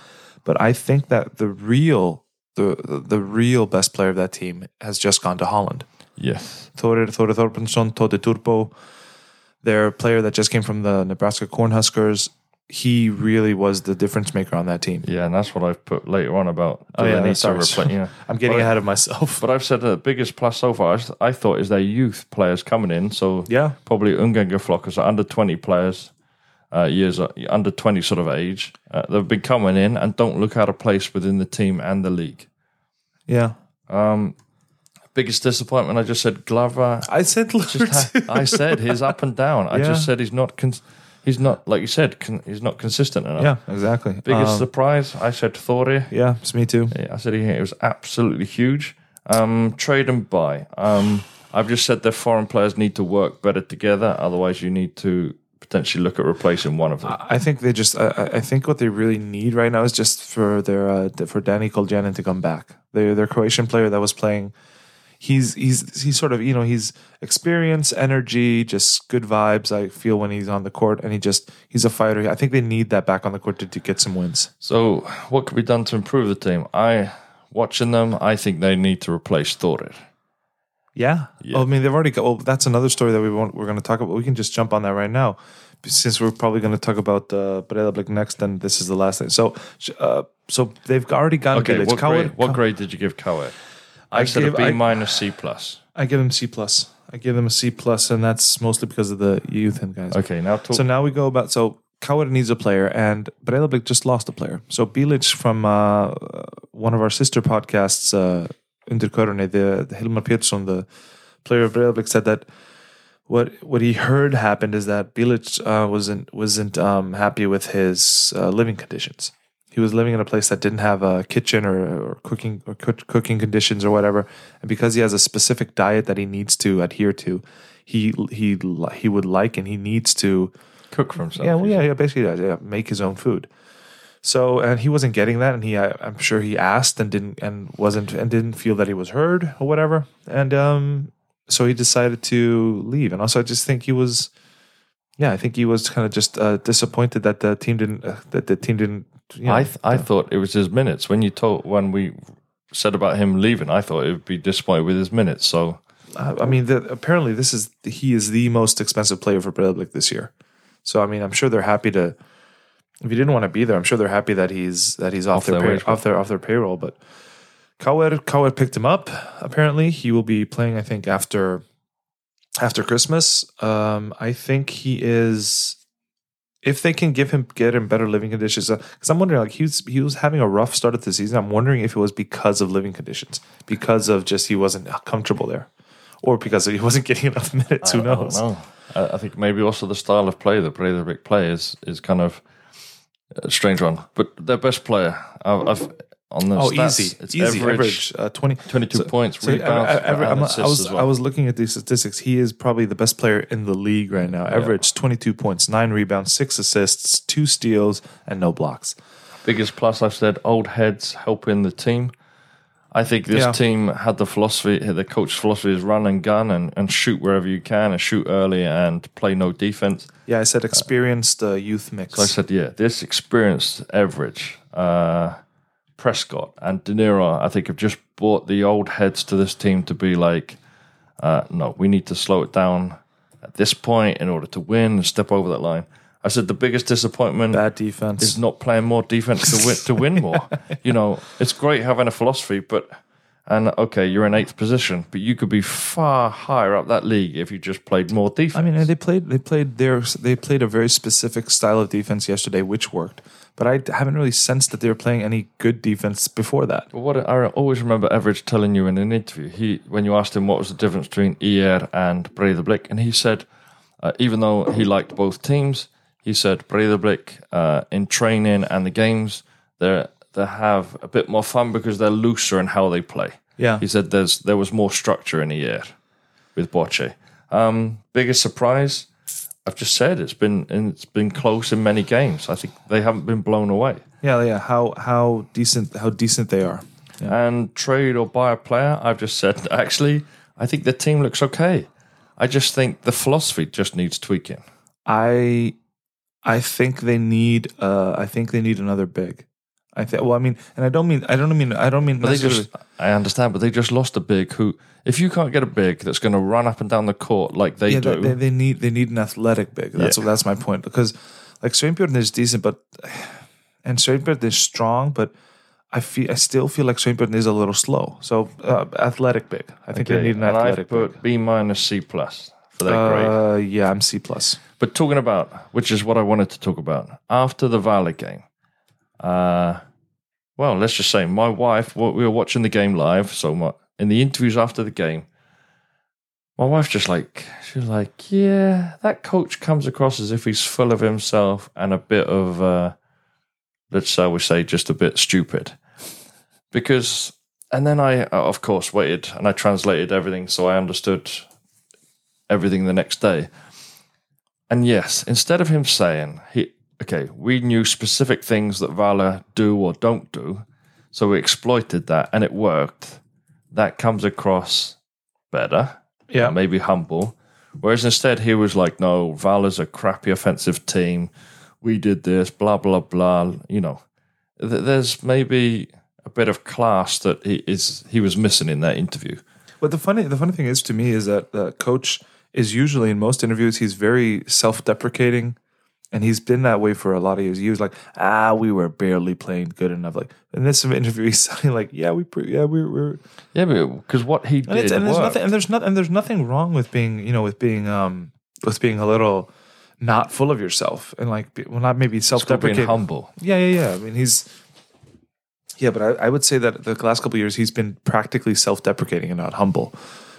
B: But I think that the real the the real best player of that team has just gone to Holland.
C: Yes.
B: Thorir Thorir Thorbjornsson, Tode Turbo, their player that just came from the Nebraska Cornhuskers. He really was the difference maker on that team.
C: Yeah, and that's what I've put later on about.
B: Oh, yeah,
C: need
B: sorry.
C: yeah.
B: I'm getting
C: But-
B: ahead of myself.
C: But I've said the biggest plus so far, I- I thought, is their youth players coming in. So
B: Yeah.
C: probably Ungenga Flockers are under 20 players, uh, years uh, under 20 sort of age. Uh, they've been coming in and don't look out of place within the team and the league.
B: Yeah.
C: Um, biggest disappointment, I just said Glover.
B: I said Glover
C: Just I said he's up and down. I
B: Yeah.
C: just said he's not. Cons- he's not like you said. Con- he's not consistent enough.
B: Yeah, exactly.
C: Biggest
B: Um,
C: surprise, I said Thori.
B: yeah, it's me too.
C: I said he, it was absolutely huge. Um, trade and buy. Um, I've just said that foreign players need to work better together. Otherwise, you need to potentially look at replacing one of them.
B: I think they just. I, I- I think what they really need right now is just for their uh, for Danny Koljanin to come back. Their their Croatian player that was playing. He's he's he's sort of you know he's experience, energy, just good vibes. I feel when he's on the court, and he just he's a fighter. I think they need that back on the court to, to get some wins.
C: so, what could be done to improve the team? I watching them. I think they need to replace Thorir.
B: Yeah.
C: Yeah.
B: Oh, I mean, they've already got. Well, that's another story that we want. We're going to talk about. We can just jump on that right now, since we're probably going to talk about uh, Breiðablik next. Then this is the last thing. So, uh, so they've already gone.
C: Okay, what
B: Coward-
C: grade? What grade did you give KR? I, said B
B: I-
C: minus C plus.
B: I give them C plus. I give them a C plus, and that's mostly because of the youth and guys.
C: Okay, now talk.
B: So now we go about. So KR needs a player, and Breiðablik just lost a player. So Bilic from uh, one of our sister podcasts, uh, the, the Hilmar Peterson, the player of Breiðablik, said that what what he heard happened is that Bilic uh, wasn't wasn't um, happy with his uh, living conditions. He was living in a place that didn't have a kitchen or, or cooking or cook, cooking conditions or whatever, and because he has a specific diet that he needs to adhere to, he he he would like and he needs to
C: cook for himself.
B: yeah, well, yeah, yeah, basically, yeah, yeah, make his own food. So, and he wasn't getting that, and he, I, I'm sure he asked and didn't, and wasn't, and didn't feel that he was heard or whatever, and um, so he decided to leave. And also, I just think he was, yeah, I think he was kind of just uh, disappointed that the team didn't, uh, that the team didn't. You know,
C: I th- I thought it was his minutes when you told when we said about him leaving. I thought it would be disappointed with his minutes. So
B: Uh, I mean, the, apparently this is he is the most expensive player for Breiðablik this year. So I mean, I'm sure they're happy to. If he didn't want to be there, I'm sure they're happy that he's that he's off,
C: Off
B: their,
C: their
B: pay, off their off their payroll. But KR KR picked him up. Apparently, he will be playing. I think after after Christmas. Um, I think he is. If they can give him get him better living conditions, uh, because I'm wondering, like he was he was having a rough start of the season. I'm wondering if it was because of living conditions, because of just he wasn't uh, comfortable there, or because he wasn't getting enough minutes. Who
C: I don't
B: knows?
C: know. I, I think maybe also the style of play that Breiðablik play is is kind of a strange one. But their best player, I've, I've on the
B: Oh,
C: stats,
B: easy,
C: it's
B: easy
C: average,
B: average, uh, twenty.
C: 22
B: so-
C: points,
B: So,
C: rebounds,
B: I, I, I,
C: and
B: I'm- I was
C: well.
B: I was looking at these statistics. He is probably the best player in the league right now. Average 22 points, nine rebounds, six assists, two steals, and no blocks.
C: biggest plus I've said old heads helping the team. I think this
B: Yeah.
C: team had the philosophy, the coach's philosophy is run and gun and, and shoot wherever you can and shoot early and play no defense.
B: Yeah, I said experienced uh, youth mix.
C: So I said, yeah, this experienced average, uh, Prescott and De Niro, I think have just brought the old heads to this team to be like, uh, no, we need to slow it down at this point in order to win and step over that line. I said the biggest disappointment
B: Bad defense.
C: is not playing more defense to win to win more. you know, it's great having a philosophy, but and okay, you're in eighth position, but you could be far higher up that league if you just played more defense.
B: I mean, they played they played their they played a very specific style of defense yesterday, which worked. But I haven't really sensed that they were playing any good defense before that.
C: But what I always remember Everage telling you in an interview, he when you asked him what was the difference between IR and Breiðablik, and he said, uh, even though he liked both teams, he said Breiðablik uh, in training and the games they they have a bit more fun because they're looser in how they play.
B: Yeah.
C: he said there's there was more structure in IR with Borche. Um, biggest surprise, I've just said it's been it's been close in many games. I think they haven't been blown away.
B: Yeah, yeah. How how decent how decent they are.
C: and trade or buy a player, I've just said actually, I think the team looks okay. I just think the philosophy just needs tweaking.
B: I I think they need uh I think they need another big. I think well I mean and I don't mean I don't mean I don't mean
C: But they just, I understand, but they just lost a big who. If you can't get a big that's going to run up and down the court like they
B: yeah,
C: do,
B: they, they need they need an athletic big. That's
C: Yeah.
B: that's my point because like Sveinbjörn is decent, but and Sveinbjörn is strong, but I feel I still feel like Sveinbjörn is a little slow. So uh, athletic big. I think they
C: Okay,
B: need an
C: and
B: athletic
C: put
B: big.
C: B minus C plus for grade.
B: Uh, yeah, I'm C plus.
C: But talking about, which is what I wanted to talk about after the Valur game. Uh, well, let's just say my wife. We were watching the game live, so my, in the interviews after the game, my wife just like she was like, "Yeah, that coach comes across as if he's full of himself and a bit of, uh, let's shall we say, just a bit stupid." Because, and then I, uh, of course, waited and I translated everything so I understood everything the next day. And yes, instead of him saying, he, okay, we knew specific things that Vala do or don't do, so we exploited that and it worked, that comes across better,
B: Yeah,
C: maybe humble. Whereas instead, he was like, no, Vala's a crappy offensive team. We did this, blah, blah, blah. You know, Th- there's maybe a bit of class that he is he was missing in that interview.
B: But the funny the funny thing is to me is that the coach is usually in most interviews he's very self deprecating, and he's been that way for a lot of years. He was like, ah, we were barely playing good enough. Like in this interview, he's sounding like, yeah, we pre- yeah we were.
C: Yeah, because what he
B: And,
C: did
B: it's, and there's nothing and there's not and there's nothing wrong with being you know with being um with being a little not full of yourself and like well not maybe self
C: It's called being
B: deprecating.
C: humble.
B: Yeah, yeah, yeah. I mean, he's yeah, but I, I would say that the last couple of years he's been practically self-deprecating and not humble.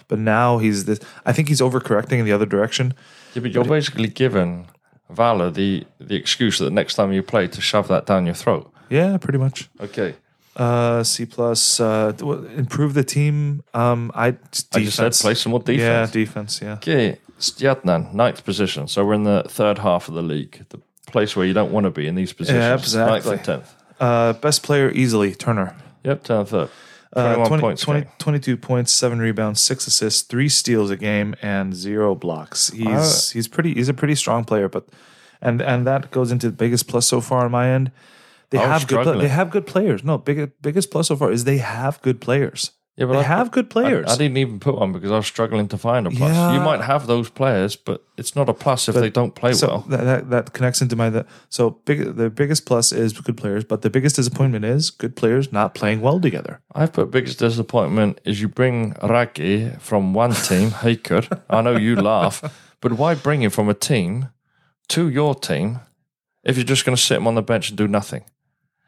B: But now he's this. I think he's overcorrecting in the other direction.
C: Yeah, but you're basically giving Vala the the excuse that the next time you play to shove that down your throat.
B: Yeah, pretty much.
C: Okay,
B: Uh, C plus. Uh, improve the team. Um, I defense.
C: I just said play some more
B: Yeah,
C: defense.
B: defense. Yeah.
C: Okay, Stjarnan, ninth position. So we're in the third half of the league, the place where you don't want to be in these positions.
B: exactly.
C: Ninth and tenth.
B: Uh, best player easily Turner.
C: Yep, tenth third.
B: Uh,
C: 21
B: 20,
C: points.
B: 20 22 points, seven rebounds, six assists, three steals a game, and zero blocks. He's he's pretty. He's a pretty strong player, but and and that goes into the biggest plus so far on my end. They have good. They have good players. No, big, biggest plus so far is they have good players.
C: Yeah, but
B: They
C: I
B: have good players.
C: I, I didn't even put one because I was struggling to find a plus.
B: Yeah.
C: You might have those players, but it's not a plus if they don't play
B: so
C: well.
B: that, that that connects into my the so big the biggest plus is good players, but the biggest disappointment is good players not playing well together.
C: I've put biggest disappointment is you bring Raki from one team, Haukar. I know you laugh, but why bring him from a team to your team if you're just going to sit him on the bench and do nothing?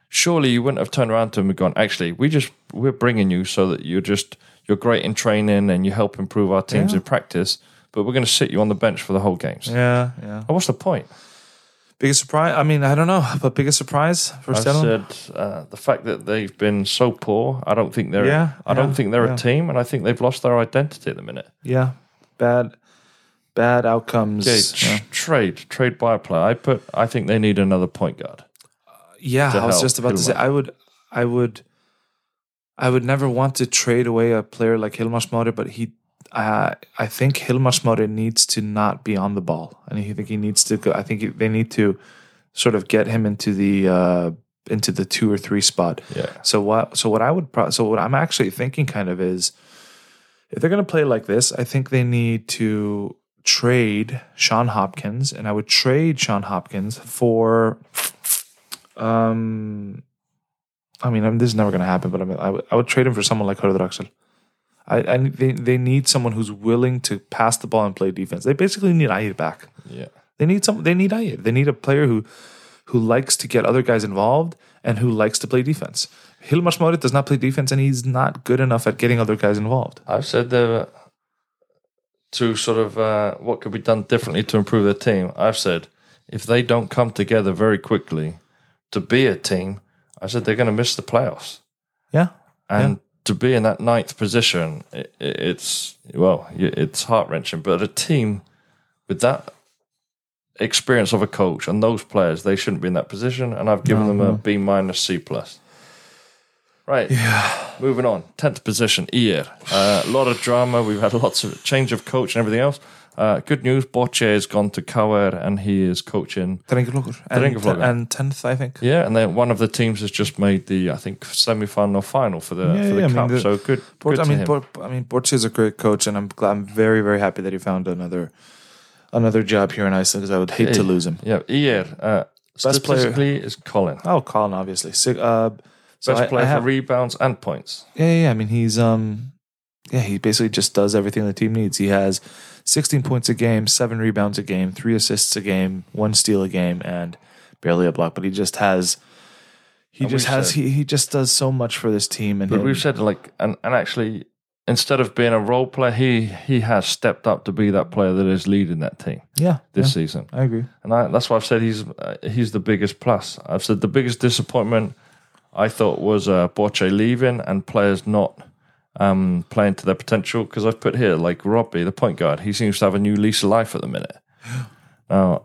C: Surely you wouldn't have turned around to him and gone, actually, we just we're bringing you so that you're just you're great in training and you help improve our teams
B: Yeah.
C: in practice, but we're going to sit you on the bench for the whole games.
B: Yeah, yeah.
C: Oh, What's the point?
B: Biggest surprise? I mean, I don't know, but biggest surprise for
C: I
B: Stella?
C: said uh, the fact that they've been so poor. I don't think they're.
B: Yeah,
C: I don't think they're
B: yeah.
C: a team, and I think they've lost their identity at the minute.
B: Yeah, bad, bad outcomes.
C: Okay,
B: Yeah.
C: tr- trade, trade by a player. I put. I think they need another point guard.
B: Yeah, I was just about to say I would I would I would never want to trade away a player like Hilmar Smári, but he uh, I think Hilmar Smári needs to not be on the ball. And I think he needs to go I think he- they need to sort of get him into the uh, into the 2 or 3 spot.
C: Yeah,
B: So what so what I would pro- so what I'm actually thinking kind of is if they're going to play like this, I think they need to trade Sean Hopkins and I would trade Sean Hopkins for um I mean, I mean this is never going to happen, but I mean I would, trade him for someone like Hörður Axel. I, I they, they need someone who's willing to pass the ball and play defense. They basically need Ægir back.
C: yeah.
B: They need some. They need Ægir. They need a player who who likes to get other guys involved and who likes to play defense. Hilmar Smári does not play defense, and he's not good enough at getting other guys involved.
C: I've said there to sort of uh, what could be done differently to improve their team. I've said if they don't come together very quickly to be a team, I said they're going to miss the playoffs.
B: Yeah,
C: and to be in that ninth position, it, it's well, it's heart wrenching. But a team with that experience of a coach and those players, they shouldn't be in that position. And I've given them a B minus C plus. Right. Yeah. Moving on. Tenth position. Uh, a lot of drama. We've had lots of change of coach and everything else. Uh, good news. Borche has gone to KR and he is coaching.
B: Drengaflokkur. and and tenth, I think.
C: Yeah, and then one of the teams has just made the I think semi final final for the
B: Yeah,
C: for the
B: yeah, I mean,
C: cup.
B: the-
C: so good.
B: Bort,
C: good
B: I
C: to
B: mean,
C: him.
B: Bort, I mean, Borch is a great coach, and I'm glad, I'm very, very happy that he found another another job here in Iceland because I would hate to
C: Yeah.
B: lose him.
C: Yeah, IR. Uh,
B: Best player.
C: statistically is Colin.
B: Oh, Colin, obviously. Sig- uh, so
C: Best
B: I-
C: player
B: I have-
C: for rebounds and points.
B: Yeah, yeah, yeah. I mean, he's um, yeah, he basically just does everything the team needs. He has 16 points a game, seven rebounds a game, three assists a game, one steal a game, and barely a block. But he just has, he
C: And
B: just has,
C: said-
B: he, he just does so much for this team. And
C: But
B: him-
C: we've said like, and, and actually, instead of being a role player, he he has stepped up to be that player that is leading that team
B: yeah,
C: this
B: yeah,
C: season.
B: I agree.
C: And I, that's why I've said he's uh, he's the biggest plus. I've said the biggest disappointment I thought was uh, Borche leaving and players not um, playing to their potential. Because I've put here like Robbie, the point guard, he seems to have a new lease of life at the minute. Now,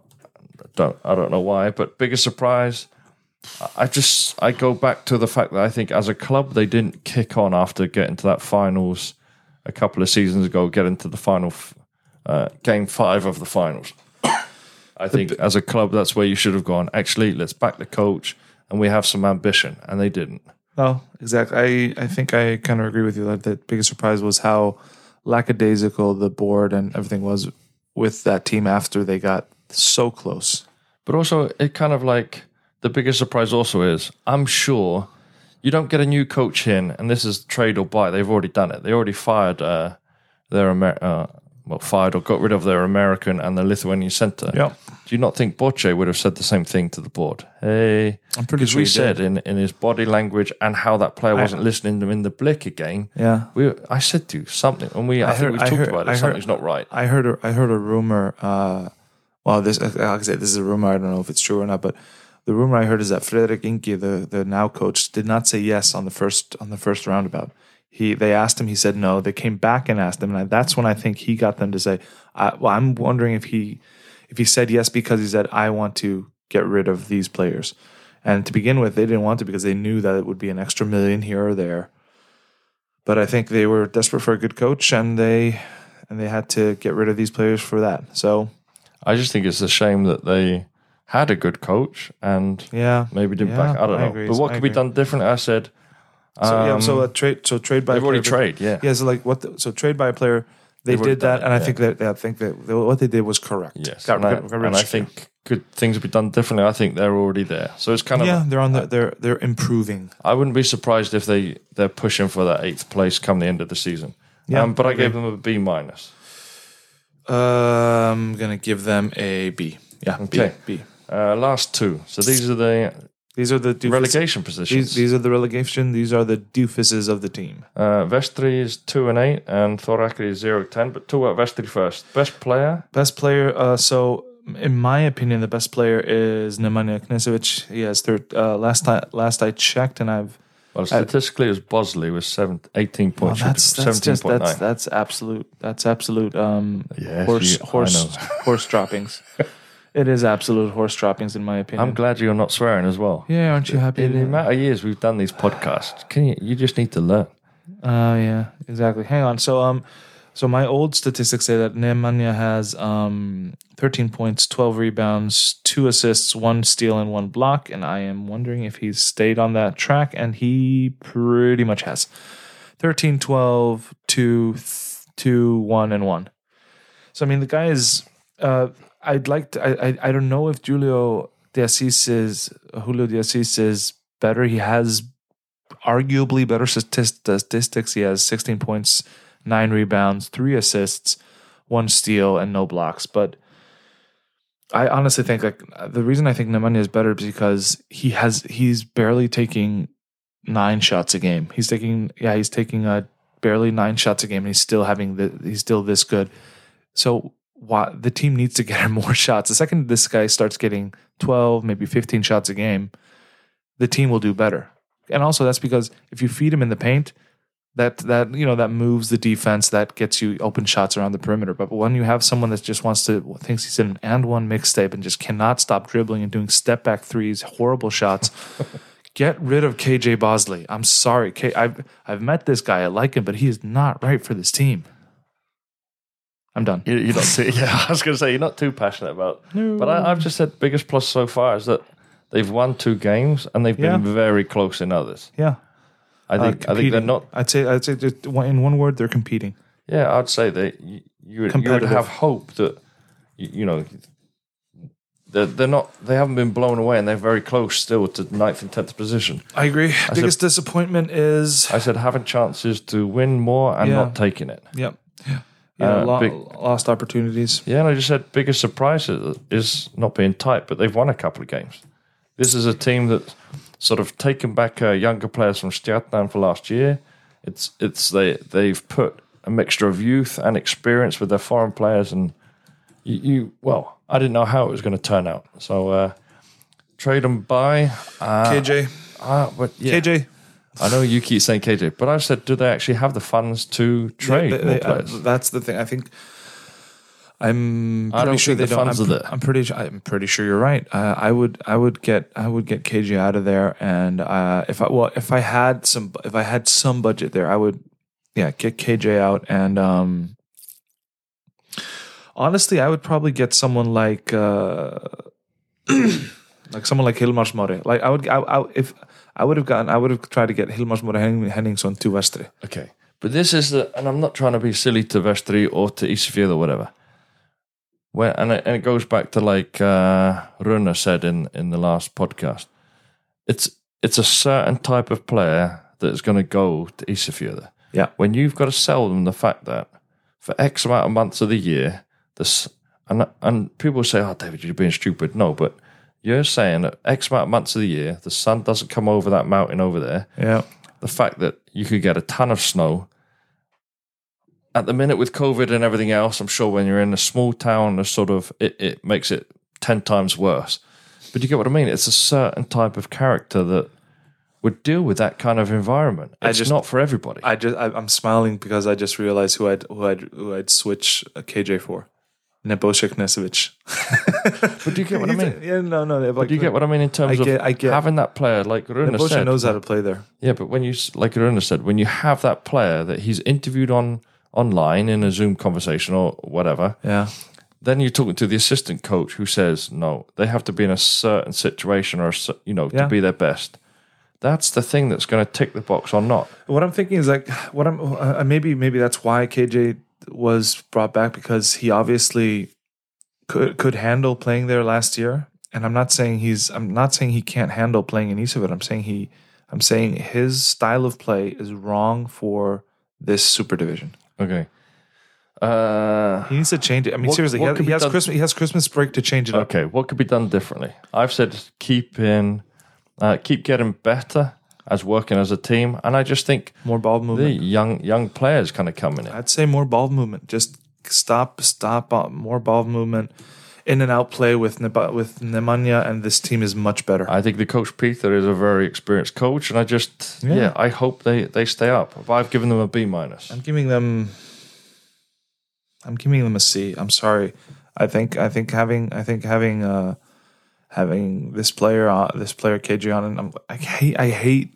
C: I don't I don't know why, but biggest surprise. I- just I go back to the fact that I think as a club they didn't kick on after getting to that finals a couple of seasons ago, get into the final uh, game five of the finals. I think as a club, that's where you should have gone. Actually, let's back the coach, and we have some ambition, and they didn't.
B: No, exactly. I, I think I kind of agree with you that the biggest surprise was how lackadaisical the board and everything was with that team after they got so close.
C: But also, it kind of like the biggest surprise also is I'm sure you don't get a new coach in, and this is trade or buy. They've already done it. They already fired uh, their Amer- uh, well, fired or got rid of their American and the Lithuanian center.
B: Yeah.
C: Do you not think Borche would have said the same thing to the board? Hey,
B: I'm pretty sure
C: we
B: he
C: said
B: did.
C: in, in his body language and how that player wasn't listening to him in the Blicker again.
B: Yeah.
C: We, I said to you something, and we I,
B: I
C: think we've
B: I
C: talked
B: heard-
C: about
B: I
C: it.
B: heard-
C: Something's not right.
B: I heard a, I heard a rumor. Uh, well, this like I said, this is a rumor. I don't know if it's true or not, but the rumor I heard is that Friðrik Ingi, the the now coach, did not say yes on the first on the first roundabout. He they asked him, he said no. They came back and asked him, and I, that's when I think he got them to say. I, well, I'm wondering if he if he said yes because he said I want to get rid of these players. And to begin with, they didn't want to because they knew that it would be an extra million here or there. But I think they were desperate for a good coach, and they and they had to get rid of these players for that. So
C: I just think it's a shame that they had a good coach and
B: yeah,
C: maybe didn't
B: Yeah,
C: back. I don't
B: I
C: know.
B: agree.
C: But what
B: I
C: could be done different? I said,
B: So yeah, so a trade, so trade by
C: Um, They've already trade, yeah.
B: Yeah, so like what? The, so trade by a player, they
C: They've already
B: did that,
C: done it,
B: and I
C: yeah.
B: think that I think that they, what they did was correct.
C: Yes,
B: Got
C: and, I,
B: rid- got rid
C: and
B: of
C: I think could things be done differently. I think they're already there, so it's kind of.
B: yeah, they're on the they're they're improving.
C: I wouldn't be surprised if they they're pushing for that eighth place come the end of the season.
B: Yeah,
C: um, but I gave them a B minus.
B: Uh, I'm gonna give them a B. Yeah,
C: Okay.
B: B. B.
C: Uh, last two. So these are the
B: These are the doofus-
C: relegation positions.
B: these are the relegation. These are the doofuses of the team.
C: uh, Vestri is two and eight, and Thorakri is zero ten. But two Vestri first. Best player.
B: Best player. Uh, so in my opinion, the best player is Nemanja Knežević. He has third. Uh, last time, last I checked, and I've.
C: Well, statistically, it was Bosley with seven, 18
B: Well,
C: points.
B: that's that's just that's that's absolute that's absolute um
C: Yes,
B: horse
C: you-
B: horse horse droppings. it is absolute horse droppings in my opinion.
C: I'm glad you're not swearing as well.
B: Yeah, aren't you happy?
C: In the amount of years we've done these podcasts, can you? You just need to learn.
B: Uh, yeah, exactly. Hang on. So, um, so my old statistics say that Nemanja has um 13 points, 12 rebounds, two assists, one steal, and one block. And I am wondering if he's stayed on that track, and he pretty much has 13, 12, 2, th- 2, 1, and 1. So, I mean, the guy is. Uh, I'd like to. I, I, I don't know if Julio De Assis is. Julio De Assis is better. He has arguably better statist- statistics. He has 16 points, nine rebounds, three assists, one steal, and no blocks. But I honestly think like the reason I think Nemanja is better is because he has he's barely taking nine shots a game. He's taking yeah he's taking uh, barely nine shots a game. And he's still having the he's still this good. So why the team needs to get him more shots. The second this guy starts getting 12, maybe 15 shots a game, the team will do better. And also that's because if you feed him in the paint, that that you know that moves the defense, that gets you open shots around the perimeter. But when you have someone that just wants to thinks he's in an and one mixtape and just cannot stop dribbling and doing step back threes, horrible shots. Get rid of KJ Bosley. I'm sorry, K. I've I've met this guy. I like him, but he is not right for this team. I'm done.
C: You- You're not too, yeah, I was going to say you're not too passionate about. No. But I, I've just said biggest plus so far is that they've won two games and they've been very close in others.
B: Yeah,
C: I
B: Uh,
C: think I think they're not.
B: I'd say I'd say in one word, they're competing.
C: Yeah, I'd say that you, you, would, you would have hope that you, you know they're, they're not they haven't been blown away and they're very close still to ninth and tenth position.
B: I agree.
C: said-
B: Biggest disappointment is
C: I said having chances to win more and
B: Yeah.
C: not taking it.
B: yep. Yeah, yeah
C: Uh, big-
B: lost opportunities.
C: Yeah, and I just said biggest surprise is, not being tight, but they've won a couple of games. This is a team that sort of taken back uh, younger players from Stjarnan for last year. It's it's they they've put a mixture of youth and experience with their foreign players, and you, you well, I didn't know how it was going to turn out. So uh, trade them by uh,
B: KJ,
C: ah, but yeah,
B: KJ,
C: I know you keep saying KJ, but I've said, do they actually have the funds to trade
B: They-
C: more
B: they- uh,
C: players?
B: that's the thing. I think I'm
C: I
B: pretty sure they
C: the
B: don't.
C: funds
B: I'm,
C: are there.
B: I'm pretty. I'm pretty sure you're right. Uh, I would. I would get. I would get KJ out of there, and uh, if I well, if I had some, if I had some budget there, I would, yeah, get KJ out, and um, honestly, I would probably get someone like, uh, like someone like Hilmar Smári. Like I would. I, I if I would have gotten, I would have tried to get Hilmar Smári Henning- Henningsson to Vestri.
C: Okay. But this is the, and I'm not trying to be silly to Vestri or to Isfield or whatever. Where, and, it, and it goes back to like uh, Runa said in, in the last podcast. It's it's a certain type of player that's going to go to Isfield.
B: Yeah.
C: When you've got to sell them the fact that for X amount of months of the year, this and and people say, "Oh, David, you're being stupid." No, but you're saying that X amount of months of the year, the sun doesn't come over that mountain over there
B: Yeah.
C: the fact that you could get a ton of snow. At the minute with COVID and everything else, I'm sure when you're in a small town, the sort of it, it makes it ten times worse. But you get what I mean? It's a certain type of character that would deal with that kind of environment.
B: I
C: It's
B: just-
C: not for everybody.
B: I just I, I'm smiling because I just realized who I'd who I'd who I'd switch a KJ for. Nebojša Knežević.
C: but do you get what I mean?
B: Yeah, no, no. Like,
C: Do you get what I mean in terms
B: I get-
C: of
B: I get-
C: having that player like Runa
B: Nebojša
C: said?
B: knows how to play there.
C: Yeah, but when you like Runa said, when you have that player that he's interviewed on online in a Zoom conversation or whatever,
B: Yeah,
C: then you're talking to the assistant coach who says no they have to be in a certain situation or you know
B: Yeah.
C: to be their best That's the thing that's going to tick the box or not.
B: What I'm thinking is like, what I'm uh, maybe maybe that's why KJ was brought back because he obviously could could handle playing there last year. And I'm not saying he's I'm not saying he can't handle playing in East of it. I'm saying he I'm saying his style of play is wrong for this super division.
C: Okay. Uh,
B: He needs to change it. I mean,
C: What-
B: seriously,
C: what
B: he has, he has
C: done-
B: Christmas. He has Christmas break to change it up.
C: okay. What could be done differently? I've said keep in, uh, keep getting better as working as a team, and I just think
B: More ball
C: the
B: movement.
C: young young players kind of coming in.
B: I'd say more ball movement. Just stop, stop, uh, more ball movement, in and out play with Neba- with Nemanja, and this team is much better.
C: I think the coach Peter is a very experienced coach, and I just
B: Yeah.
C: yeah, I hope they they stay up. But I've given them a B minus.
B: I'm giving them. I'm giving them a C. I'm sorry. I think I think having I think having uh having this player on this player KJ on and I'm, I hate I hate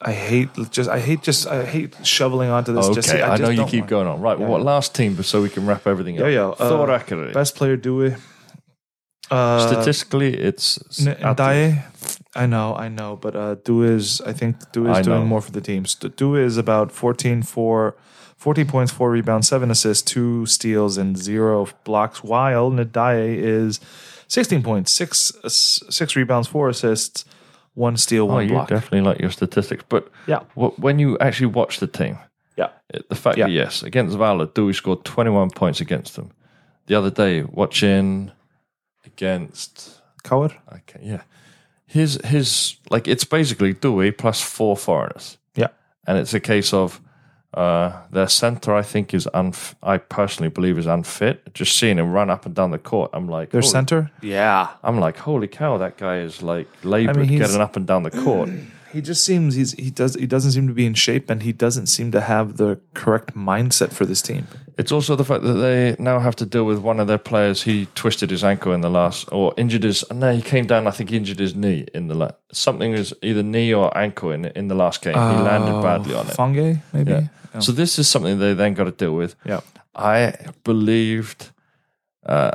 B: I hate just I hate just I hate shoveling onto this. just,
C: Okay, I, know you keep
B: want-
C: going on. Right,
B: Yeah,
C: what
B: yeah.
C: last team, so we can wrap everything up.
B: Yeah, yeah. Uh,
C: Thor Academy.
B: Best player Dewey. Uh,
C: Statistically, it's
B: N- Ndaye, I know, I know, but uh, Dewey is, I think Dewey is
C: I
B: doing
C: know.
B: more for the teams. Dewey is about 14, 4, 14 points, 4 rebounds, 7 assists, 2 steals, and 0 blocks, while Nadaye is 16 points, 6, ass- 6 rebounds, 4 assists, 1 steal,
C: Oh,
B: 1
C: you
B: block.
C: definitely like your statistics. But
B: Yeah.
C: wh- when you actually watch the team,
B: Yeah.
C: it- the fact
B: Yeah.
C: that, yes, against Valur, Dewey scored 21 points against them. The other day, watching against,
B: KR?
C: okay, yeah, his, his, like, it's basically Dewey plus four foreigners.
B: Yeah.
C: And it's a case of uh, their center, I think, is unf- I personally believe is unfit. Just seeing him run up and down the court, I'm like,
B: Their center? Yeah.
C: I'm like, holy cow, that guy is like labored
B: I mean,
C: getting up and down the court.
B: He just seems he's he does he doesn't seem to be in shape and he doesn't seem to have the correct mindset for this team.
C: It's also the fact that they now have to deal with one of their players. He twisted his ankle in the last, or injured his. And no, he came down. I think he injured his knee in the la- something is either knee or ankle in in the last game. he landed badly on it.
B: Fungi, maybe.
C: Yeah. So this is something they then got to deal with.
B: Yeah.
C: I believed. Uh,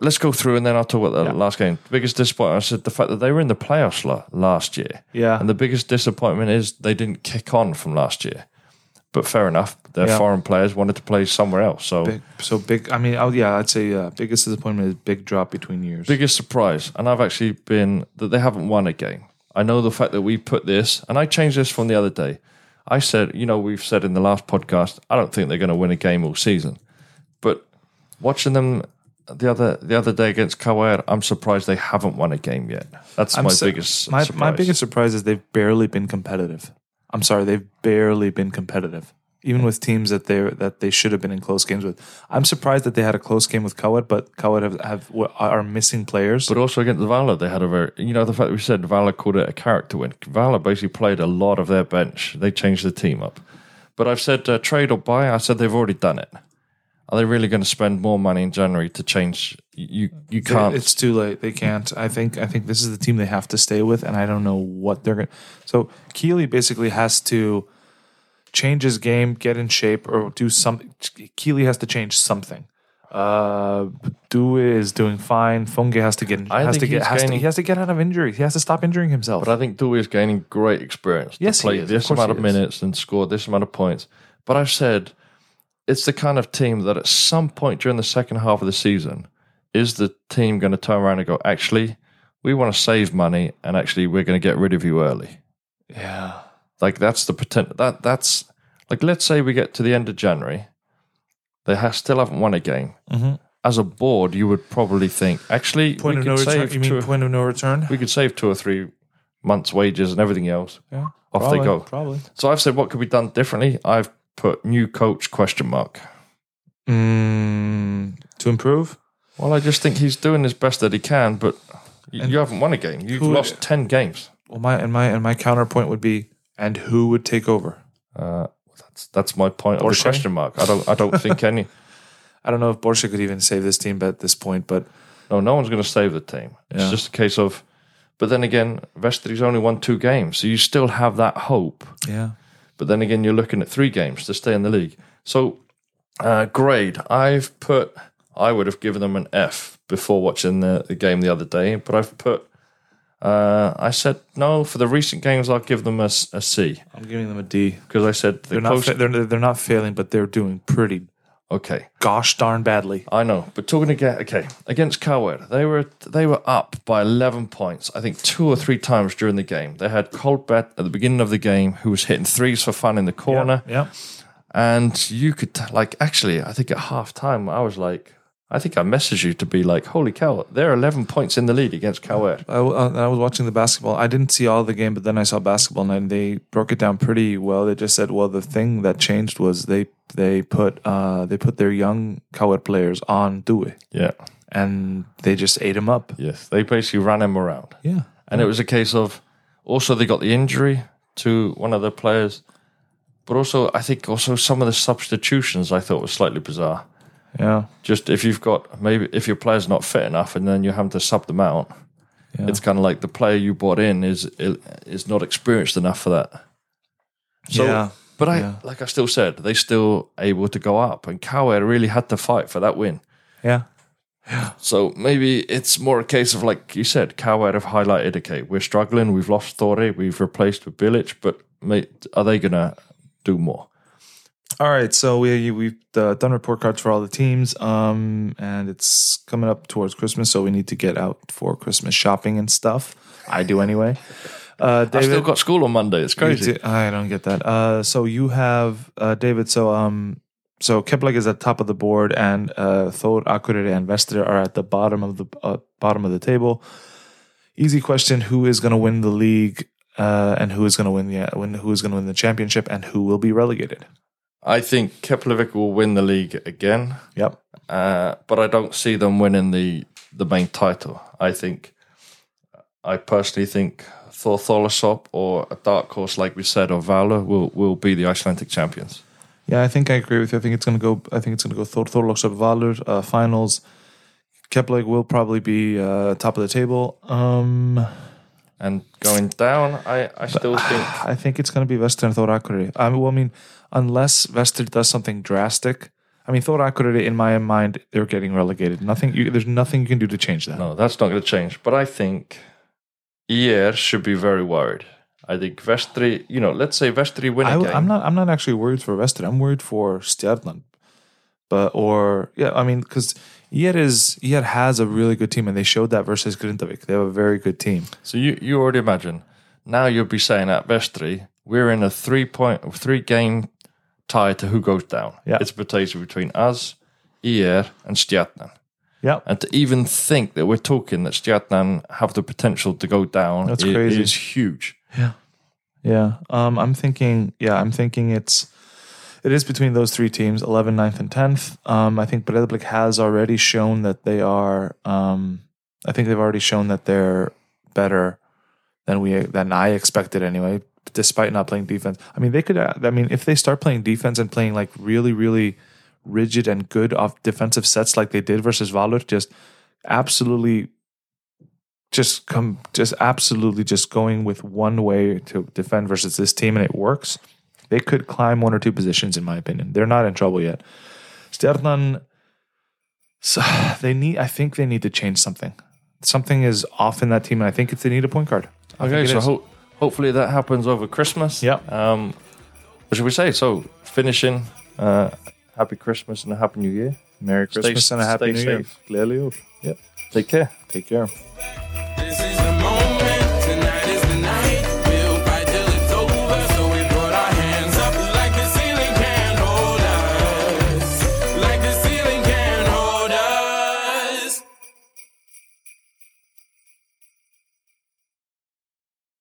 C: let's go through and then I'll talk about the
B: Yeah.
C: last game. The biggest disappointment, I said the fact that they were in the playoffs la- last year.
B: Yeah.
C: And the biggest disappointment is they didn't kick on from last year. But fair enough, their
B: Yeah.
C: foreign players wanted to play somewhere else. So
B: Big, so big. I mean, oh yeah, I'd say uh, biggest disappointment is big drop between years.
C: biggest surprise, and I've actually been that they haven't won a game. I know the fact that we put this, and I changed this from the other day. I said, you know, we've said in the last podcast, I don't think they're going to win a game all season. But watching them the other the other day against KR, I'm surprised they haven't won a game yet. That's
B: I'm
C: my
B: so-
C: biggest
B: my
C: surprise.
B: my biggest surprise is they've barely been competitive. I'm sorry, they've barely been competitive, even with teams that they that they should have been in close games with. I'm surprised that they had a close game with KR, but KR have, have are missing players.
C: But also against Vala, they had a very, you know, the fact that we said Vala called it a character win. Valur basically played a lot of their bench. They changed the team up. But I've said uh, trade or buy. I said they've already done it. Are they really going to spend more money in January to change? You you can't.
B: It's too late. They can't. I think. I think this is the team they have to stay with, and I don't know what they're going. to So Keeley basically has to change his game, get in shape, or do something. Keeley has to change something. Uh, Due is doing fine. Funge has to get.
C: I
B: has to get. Has to,
C: gaining-
B: he has to get out of injury. He has to stop injuring himself.
C: but I think Dewey is gaining great experience
B: Yes,
C: to
B: he
C: play
B: is.
C: This amount
B: he
C: of minutes and score this amount of points. But I've said it's the kind of team that at some point during the second half of the season is the team going to turn around and go, actually, we want to save money and actually we're going to get rid of you early.
B: yeah.
C: Like that's the potential. That that's like let's say we get to the end of January, they ha- still haven't won a game.
B: Mhm.
C: As a board, you would probably think actually
B: Point
C: we
B: of
C: could
B: no return.
C: save
B: You mean
C: two,
B: point of no return?
C: we could save two or three months' wages and everything else.
B: Yeah.
C: Off
B: probably,
C: they go.
B: Probably.
C: So I've said what could be done differently. I've put new coach question mark.
B: Mm, to improve.
C: Well, I just think he's doing his best that he can, but you, you haven't won a game. You've
B: who-
C: lost ten games.
B: Well, my and my and my counterpoint would be, and who would take over?
C: Uh, that's that's my point of the question mark. I don't I don't think any.
B: I don't know if Borussia could even save this team at this point, but
C: No, no one's going to save the team. It's
B: Yeah.
C: just a case of. But then again, Vestri's only won two games, so you still have that hope.
B: yeah,
C: But then again, you're looking at three games to stay in the league. So, uh, grade, I've put. I would have given them an F before watching the, the game the other day, but I've put Uh, I said no for the recent games. I'll give them a, a C
B: I'm giving them a D.
C: because I said the
B: They're not.
C: close-
B: Fa- they're they're not failing, but they're doing pretty
C: okay.
B: gosh darn badly.
C: I know, but talking again, okay, against KR, they were they were up by eleven points. I think two or three times during the game. They had Colbert at the beginning of the game, who was hitting threes for fun in the corner,
B: Yeah.
C: and you could like actually, I think at half time, I was like, I think I messaged you to be like, holy cow, they're eleven points in the lead against KR.
B: I, I was watching the basketball. I didn't see all the game, but then I saw basketball, and they broke it down pretty well. They just said, well, the thing that changed was they they put uh they put their young KR players on Due,
C: Yeah,
B: and they just ate him up.
C: yes, they basically ran him around.
B: Yeah.
C: And it was a case of also they got the injury to one of the players, but also I think also some of the substitutions I thought was slightly bizarre.
B: Yeah.
C: Just if you've got maybe if your player's not fit enough and then you have to sub them out,
B: Yeah.
C: it's kind of like the player you brought in is is not experienced enough for that. So,
B: yeah.
C: But I
B: Yeah.
C: like I still said they still able to go up, and KR really had to fight for that win.
B: Yeah. Yeah.
C: So maybe it's more a case of like you said, KR have highlighted. Okay, we're struggling. We've lost Thore. We've replaced with Bilic, but mate, are they gonna do more?
B: All right, so we we've uh, done report cards for all the teams, um, and it's coming up towards Christmas, so we need to get out for Christmas shopping and stuff. I do anyway. Uh,
C: I've still got school on Monday. It's crazy.
B: do- I don't get that. Uh, so you have uh, David. So um, so Kepler is at top of the board, and uh, Thor, Akureyri, and Vestri are at the bottom of the uh, bottom of the table. Easy question: Who is going to win the league, uh, and who is going to win the win, who is going to win the championship, and who will be relegated?
C: I think Keflavik will win the league again,
B: Yep.
C: uh, but I don't see them winning the the main title. I think, I personally think Thor Thorlákshöfn or a dark horse, like we said, or Valur will will be the Icelandic champions.
B: Yeah, I think I agree with you. I think it's going to go. I think it's going to go Thor Thorlákshöfn Valur uh, finals. Kepler will probably be uh, top of the table. Um,
C: And going down, I, I still think
B: I think it's going to be Vestri and Thor Akureyri. I mean, well, I mean, unless Vestri does something drastic. I mean, Thor Akureyri, in my mind, they're getting relegated. Nothing. You, there's nothing you can do to change that.
C: No, that's not going to change. But I think ER should be very worried. I think Vestri, you know, let's say Vestri win
B: I,
C: game.
B: am not. I'm not actually worried for Vestri. I'm worried for Stjarnan. But or yeah, I mean, because IR is IR has a really good team, and they showed that versus Grindavík. They have a very good team.
C: So you, you already imagine. Now you'll be saying at Vestri, we're in a three point, three game tie to who goes down.
B: Yeah.
C: It's a potato between us, ER, and Stjarnan.
B: Yeah.
C: And to even think that we're talking that Stjarnan have the potential to go down
B: That's
C: i-
B: crazy.
C: is huge.
B: Yeah. Um, I'm thinking, yeah, I'm thinking it's, it is between those three teams, 11th, 9th, and 10th. Um, I think Breiðablik has already shown that they are, um, I think they've already shown that they're better than we, than I expected anyway, despite not playing defense. I mean, they could, uh, I mean, if they start playing defense and playing like really, really rigid and good off defensive sets like they did versus Valur, just absolutely just come just absolutely just going with one way to defend versus this team and it works they could climb one or two positions in my opinion they're not in trouble yet Stjarnan so they need I think they need to change something something is off in that team and I think it's they need a point guard I
C: Okay, so ho- hopefully that happens over Christmas.
B: Yeah.
C: Um, what should we say? So finishing, uh, happy Christmas and a happy New Year.
B: Merry Christmas and a happy
C: stay
B: new year
C: safe.
B: Gleðileg jól.
C: Take care.
B: take care